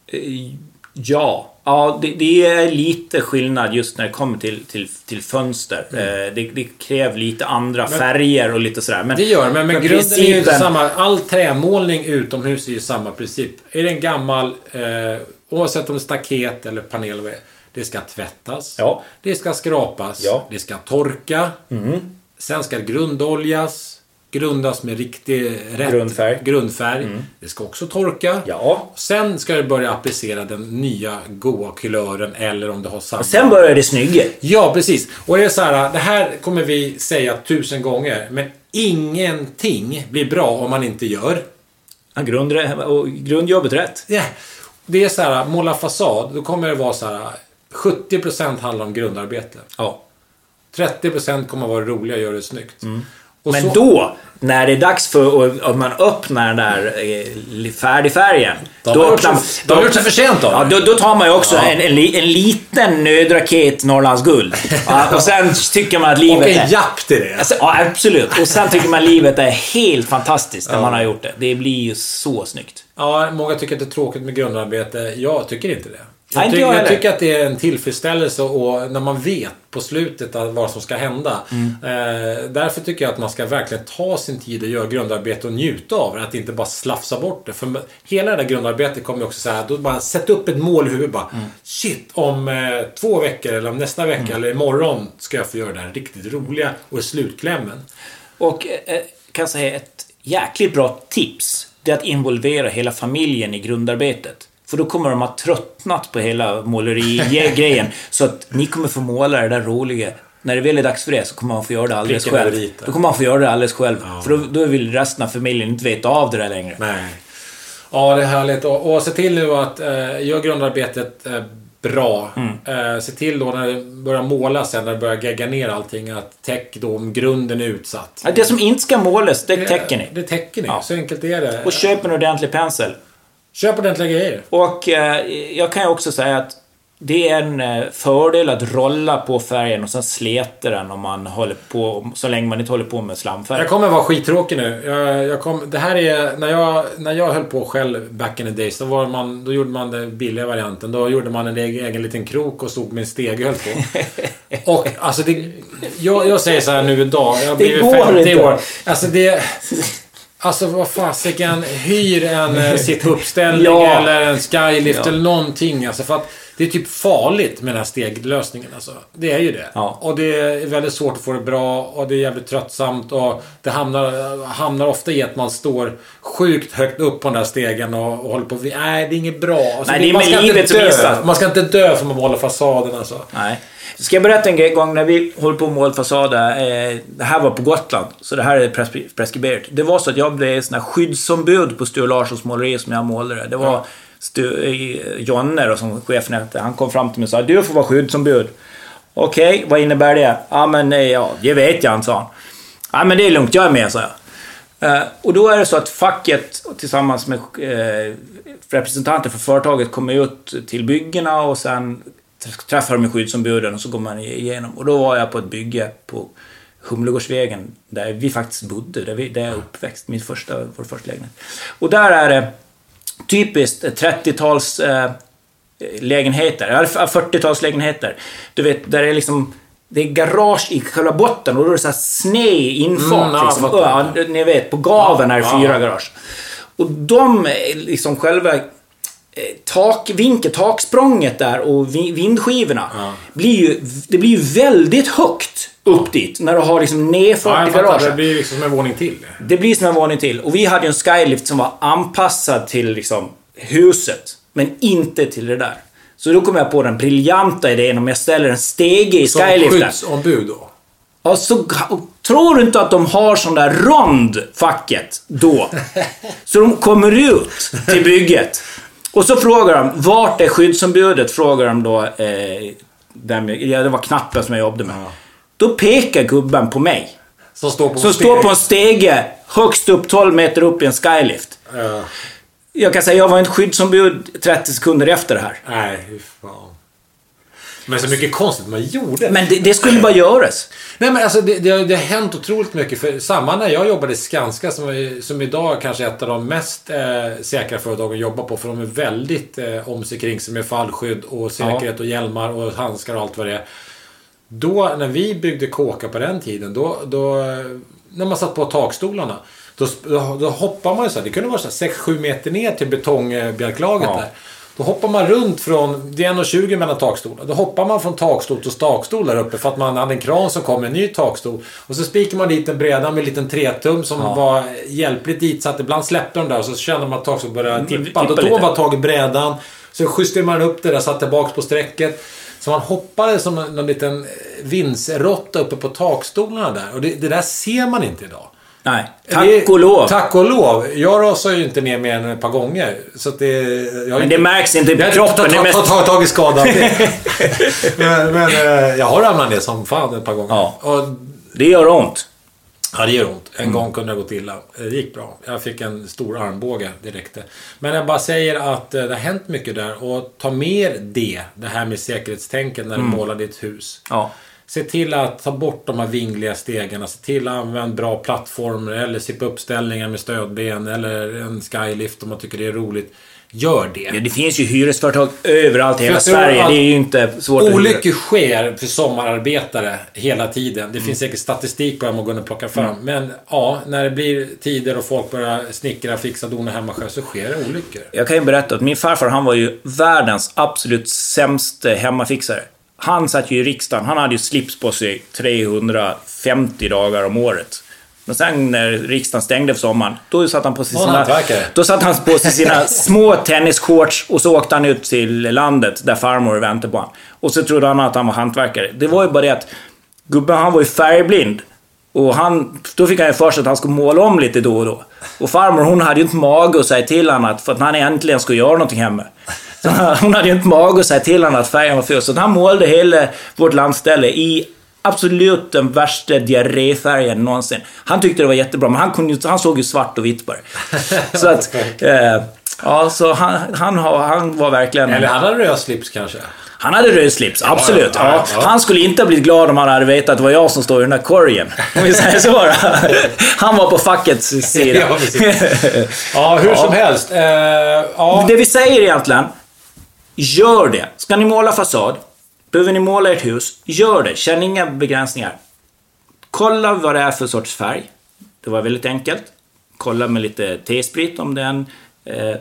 [SPEAKER 1] Eh, Ja, ja det, det är lite skillnad just när det kommer till, till, till fönster. Eh, Det, det kräver lite andra färger och lite sådär. Men,
[SPEAKER 2] Det gör men, men
[SPEAKER 1] men
[SPEAKER 2] grunden är ju
[SPEAKER 1] principen-
[SPEAKER 2] samma. All trämålning utomhus är ju samma princip. Är det en gammal, eh, oavsett om det är staket eller panel, det ska tvättas.
[SPEAKER 1] Ja.
[SPEAKER 2] Det ska skrapas.
[SPEAKER 1] Ja.
[SPEAKER 2] Det ska torka. Sen ska det grundoljas. Grundas med riktig rätt
[SPEAKER 1] Grundfärg.
[SPEAKER 2] grundfärg. Det ska också torka.
[SPEAKER 1] Ja.
[SPEAKER 2] Sen ska du börja applicera den nya goa kulören eller om du har samma.
[SPEAKER 1] Sen börjar det snygga.
[SPEAKER 2] Ja, precis. Och det är så här, det här kommer vi säga tusen gånger, men ingenting blir bra om man inte gör.
[SPEAKER 1] Ja, grund, och grundjobbet rätt.
[SPEAKER 2] Ja, det är så här, måla fasad, då kommer det vara så här, 70% handlar om grundarbete.
[SPEAKER 1] Ja.
[SPEAKER 2] 30% kommer vara roliga och göra det snyggt. Och
[SPEAKER 1] Men
[SPEAKER 2] så-
[SPEAKER 1] då, när det är dags för att att man öppnar den där eh, färdigfärgen.
[SPEAKER 2] Då har
[SPEAKER 1] då
[SPEAKER 2] man gjort
[SPEAKER 1] öppnar-
[SPEAKER 2] sig- då gjort sig förtjänt av
[SPEAKER 1] Ja,
[SPEAKER 2] det.
[SPEAKER 1] då, då tar man ju också
[SPEAKER 2] Ja.
[SPEAKER 1] en, en, en liten nödraket Norrlands guld. <laughs> Ja, och sen tycker man att
[SPEAKER 2] Och
[SPEAKER 1] livet
[SPEAKER 2] en
[SPEAKER 1] är...
[SPEAKER 2] japp till det.
[SPEAKER 1] Alltså, ja, absolut. Och sen tycker man livet är helt fantastiskt när man har gjort det. Det blir ju så snyggt.
[SPEAKER 2] Ja, många tycker att det är tråkigt med grundarbete. Jag tycker inte det.
[SPEAKER 1] Nej, jag
[SPEAKER 2] jag
[SPEAKER 1] heller.
[SPEAKER 2] tycker att det är en tillfredsställelse och när man vet på slutet vad som ska hända.
[SPEAKER 1] Mm.
[SPEAKER 2] Eh, därför tycker jag att man ska verkligen ta sin tid och göra grundarbete och njuta av det. Att inte bara slafsa bort det. För hela det där grundarbetet kommer ju också så här, då bara sätta upp ett mål i huvudet bara.
[SPEAKER 1] Mm.
[SPEAKER 2] Shit, om eh, två veckor eller om nästa vecka eller imorgon ska jag få göra det här riktigt roliga och slutklämmen.
[SPEAKER 1] Och eh, kan jag säga ett jäkligt bra tips. Det är att involvera hela familjen i grundarbetet. För då kommer de ha tröttnat på hela måleri-grejen. <laughs> så att ni kommer få måla det där roliga. När det väl är dags för det så kommer man få göra det alldeles
[SPEAKER 2] Pricka
[SPEAKER 1] själv.
[SPEAKER 2] rita.
[SPEAKER 1] Då kommer man få göra det alldeles själv. För då, då vill resten av familjen inte veta av det där längre.
[SPEAKER 2] Nej. Ja, det är härligt. Och, och se till nu att eh, gör grundarbetet eh, bra.
[SPEAKER 1] Mm.
[SPEAKER 2] Eh, se till då när det börjar måla sen, när det börjar gegga ner allting, att täck då om grunden är utsatt.
[SPEAKER 1] Ja, Det som inte ska målas, det täcker ni.
[SPEAKER 2] Det täcker ni.
[SPEAKER 1] Ja.
[SPEAKER 2] Så enkelt är det.
[SPEAKER 1] Och köp en ordentlig pensel.
[SPEAKER 2] Köp ordentliga grejer.
[SPEAKER 1] Och eh, jag kan ju också säga att det är en eh, fördel att rolla på färgen och sen sleta den om man håller på, så länge man inte håller på med slamfärg.
[SPEAKER 2] Jag kommer vara skittråkig nu. Jag, jag kom, det här är... När jag, när jag höll på själv back in the days, då, var man, då gjorde man den billiga varianten. Då gjorde man en egen, liten krok och stod med en stege höll på. <laughs> Och alltså det... Jag, jag säger så här nu idag. Jag har blivit
[SPEAKER 1] går
[SPEAKER 2] 50
[SPEAKER 1] inte.
[SPEAKER 2] år. Alltså det... Alltså vad fasiken, hyr en eh, sitt <laughs> uppställning
[SPEAKER 1] Ja.
[SPEAKER 2] eller en skylift
[SPEAKER 1] Ja.
[SPEAKER 2] eller någonting. Alltså för att Det är typ farligt med den här steglösningen alltså. Det är ju det.
[SPEAKER 1] Ja.
[SPEAKER 2] Och det är väldigt svårt att få det bra och det är jävligt tröttsamt och det hamnar, hamnar ofta i att man står sjukt högt upp på den där stegen och, och håller på... Nej, det är inget bra. Alltså,
[SPEAKER 1] Nej, det är
[SPEAKER 2] man ska inte
[SPEAKER 1] livet som
[SPEAKER 2] dö.
[SPEAKER 1] insats.
[SPEAKER 2] Man ska inte dö för att man håller fasaden alltså.
[SPEAKER 1] Nej. Ska jag berätta en grej? gång när vi höll på att måla fasader. Eh, det här var på Gotland, så det här är pres- preskriberat. Det var så att jag blev sån här skyddsombud på Sture Larssons måleri som jag målade. Det var eh, Eh, Jonne då, som chefen hette. Han kom fram till mig och sa du får vara skyddsombud. Okej, vad innebär det? Ja, men eh, ja, det vet jag inte, sa han. Ja, men det är lugnt, jag är med, sa jag. Eh, och då är det så att facket tillsammans med representanter för företaget kommer ut till byggena och sen träffar de skyddsombuden och så går man igenom. Och då var jag på ett bygge på Humlegårdsvägen där vi faktiskt bodde, där, vi, där jag är uppväxt, min första, vår första lägenhet. Och där är det typiskt 30-tals eh, lägenheter, eller 40-talslägenheter. Du vet, där det är liksom det är garage i själva botten och då är det så här sned infart.
[SPEAKER 2] Mm,
[SPEAKER 1] liksom. ja, ni vet, på gaven är det fyra garage. Och de, eh, liksom själva tak, vinkel, taksprånget där och vi- vindskivorna
[SPEAKER 2] Ja.
[SPEAKER 1] blir ju, det blir ju väldigt högt upp dit när du har liksom
[SPEAKER 2] Ja,
[SPEAKER 1] nedfart
[SPEAKER 2] jag
[SPEAKER 1] i garaget.
[SPEAKER 2] Det blir liksom en våning till.
[SPEAKER 1] Det blir som en våning till. Och vi hade ju en skylift som var anpassad till liksom huset. Men inte till det där. Så då kom jag på den briljanta idén om jag ställer en stege i
[SPEAKER 2] Som
[SPEAKER 1] skyliften.
[SPEAKER 2] skyddsombud då.
[SPEAKER 1] Och så, tror du inte att de har sån där rond, facket, då? <laughs> Så de kommer ut till bygget. Och så frågar de, vart är skyddsombudet? Frågar de då. Eh, med, ja, det var knappen som jag jobbade med. Då pekar gubben på mig.
[SPEAKER 2] Som står på
[SPEAKER 1] Som står på en stege högst upp 12 meter upp i en skylift.
[SPEAKER 2] Ja.
[SPEAKER 1] Jag kan säga, jag var inte skyddsombud 30 sekunder efter det här.
[SPEAKER 2] Nej, fan. Men så mycket konstigt man gjorde.
[SPEAKER 1] Men det, det skulle bara göras.
[SPEAKER 2] Nej men alltså det, det, har- det har hänt otroligt mycket. För samma när jag jobbade i Skanska som, som idag kanske är ett av de mest eh, säkra företag att jobba på. För de är väldigt eh, om sig kring sig med fallskydd och säkerhet och hjälmar och handskar och allt vad det är. Då när vi byggde kåkar på den tiden, då, då när man satt på takstolarna. Då, då, då hoppar man ju så här, det kunde vara så här 6-7 meter ner till betongbjälklaget
[SPEAKER 1] Ja.
[SPEAKER 2] där. Då hoppar man runt från, det är 1,20 mellan takstolar. Då hoppar man från takstol till takstol där uppe för att man hade en kran som kom med en ny takstol. Och så spikar man dit en breda med en liten tretum som var hjälpligt ditsatt. Ibland släppte de där och så kände man att takstolen började tippa.
[SPEAKER 1] tippa
[SPEAKER 2] Då tog man bara tag i brädan. Så justerade man upp det där, satte tillbaks på strecket. Så man hoppade som en liten vindsrotta uppe på takstolarna där. Och det, det där ser man inte idag.
[SPEAKER 1] Nej, tack
[SPEAKER 2] Det-
[SPEAKER 1] och lov.
[SPEAKER 2] Tack och lov. Jag rasar ju inte ner mer än ett par gånger. Så det... Jag har
[SPEAKER 1] Men det märks inte
[SPEAKER 2] jag har
[SPEAKER 1] kroppen. Det är
[SPEAKER 2] tagit tag i skadan. <laughs> men men eh, jag har ramlat ner som fan ett par gånger.
[SPEAKER 1] Ja.
[SPEAKER 2] Och,
[SPEAKER 1] Det gör ont.
[SPEAKER 2] ja, det gör ont. En
[SPEAKER 1] Mm.
[SPEAKER 2] gång kunde det gått illa. Det gick bra. Jag fick en stor armbåge direkt. Men jag bara säger att eh, det har hänt mycket där. Och ta med det, det här med säkerhetstänket när du
[SPEAKER 1] Mm.
[SPEAKER 2] målar ditt hus.
[SPEAKER 1] Ja.
[SPEAKER 2] Se till att ta bort de här vingliga stegarna. Se till att använda bra plattformar eller sippa uppställningar med stödben eller en skylift om man tycker det är roligt. Gör det.
[SPEAKER 1] Ja, det finns ju hyresföretag överallt i hela Sverige. Det är ju inte svårt.
[SPEAKER 2] Olyckor sker för sommararbetare hela tiden. Det
[SPEAKER 1] Mm.
[SPEAKER 2] finns säkert statistik på det man går och plocka fram. Men ja, när det blir tider och folk börjar snickra, fixa, dona hemma själv så sker det olyckor.
[SPEAKER 1] Jag kan ju berätta att min farfar, han var ju världens absolut sämsta hemmafixare. Han satt ju i riksdagen, han hade ju slips på sig 350 dagar om året. Men sen när riksdagen stängde för sommaren, då satt han på sig sina... Då satt han på sig sina <laughs> små tennisshorts och så åkte han ut till landet där farmor väntade på honom. Och så trodde han att han var hantverkare. Det var ju bara det att gubben han var ju färgblind. Och han, då fick han ju för sig att han skulle måla om lite då och då. Och farmor hon hade ju inte mage att säga till honom att, för att han äntligen skulle göra någonting hemma. Så <laughs> hon hade ju inte mage att säga till honom att färgen var ful. Så han målade hela vårt landställe i absolut den värsta diarréfärgen någonsin. Han tyckte det var jättebra, men han, kunde, han såg ju svart och vitt bara. Så att... <laughs> Eh, ja, så han, han, han var verkligen...
[SPEAKER 2] Eller han hade röd slips kanske.
[SPEAKER 1] Han hade röd slips, absolut.
[SPEAKER 2] ja,
[SPEAKER 1] Ja,
[SPEAKER 2] ja.
[SPEAKER 1] Han skulle inte ha blivit glad om han hade vetat att det var jag som står i den där korgen. Om vi säger så. då. <laughs> Han var på fackets sida.
[SPEAKER 2] Ja, hur som helst. Eh.
[SPEAKER 1] Det vi säger egentligen, gör det. Ska ni måla fasad, behöver ni måla ert hus, gör det. Känn inga begränsningar. Kolla vad det är för sorts färg. Det var väldigt enkelt. Kolla med lite T-sprit om det är en eh,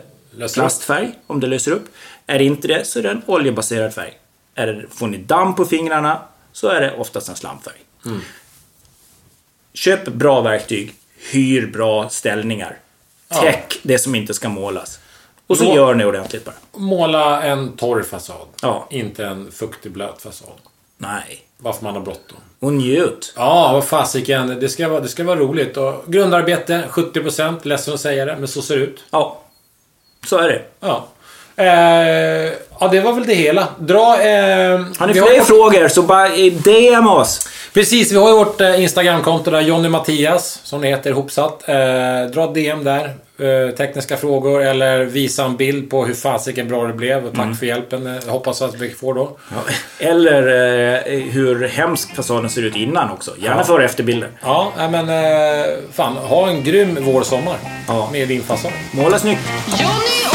[SPEAKER 1] plastfärg, om det löser upp. Är det inte det så är det en oljebaserad färg. Är det, får ni damm på fingrarna så är det oftast en slamfärg. Köp bra verktyg. Hyr bra ställningar. Täck det som inte ska målas. Och så
[SPEAKER 2] Då-
[SPEAKER 1] gör ni ordentligt bara.
[SPEAKER 2] Måla en torr fasad.
[SPEAKER 1] Ja.
[SPEAKER 2] Inte en fuktig blöt fasad.
[SPEAKER 1] Nej.
[SPEAKER 2] Varför man har bråttom.
[SPEAKER 1] Och njut.
[SPEAKER 2] Ja, vad fasiken. Det ska, vara, det ska vara roligt. Och grundarbete 70%. Ledsen att säga det, men så ser det ut.
[SPEAKER 1] Ja. Så är det.
[SPEAKER 2] Ja. Eh, ja, det var väl det hela. Dra... Eh,
[SPEAKER 1] Har ni fler
[SPEAKER 2] vårt-
[SPEAKER 1] frågor så bara DM oss.
[SPEAKER 2] Precis, vi har ju vårt eh, Instagramkonto där, Jonny Mattias, som det heter ihopsatt. Eh, dra DM där. Eh, tekniska frågor eller visa en bild på hur fasiken bra det blev. Och tack
[SPEAKER 1] Mm.
[SPEAKER 2] för hjälpen. Eh, hoppas att vi får då.
[SPEAKER 1] Eller eh, hur hemskt fasaden ser ut innan också. Gärna
[SPEAKER 2] Ja.
[SPEAKER 1] före och efterbilder.
[SPEAKER 2] Ja, men eh, fan. Ha en grym vårsommar.
[SPEAKER 1] Ja.
[SPEAKER 2] Med din fasad.
[SPEAKER 1] Måla snyggt.
[SPEAKER 4] Jonny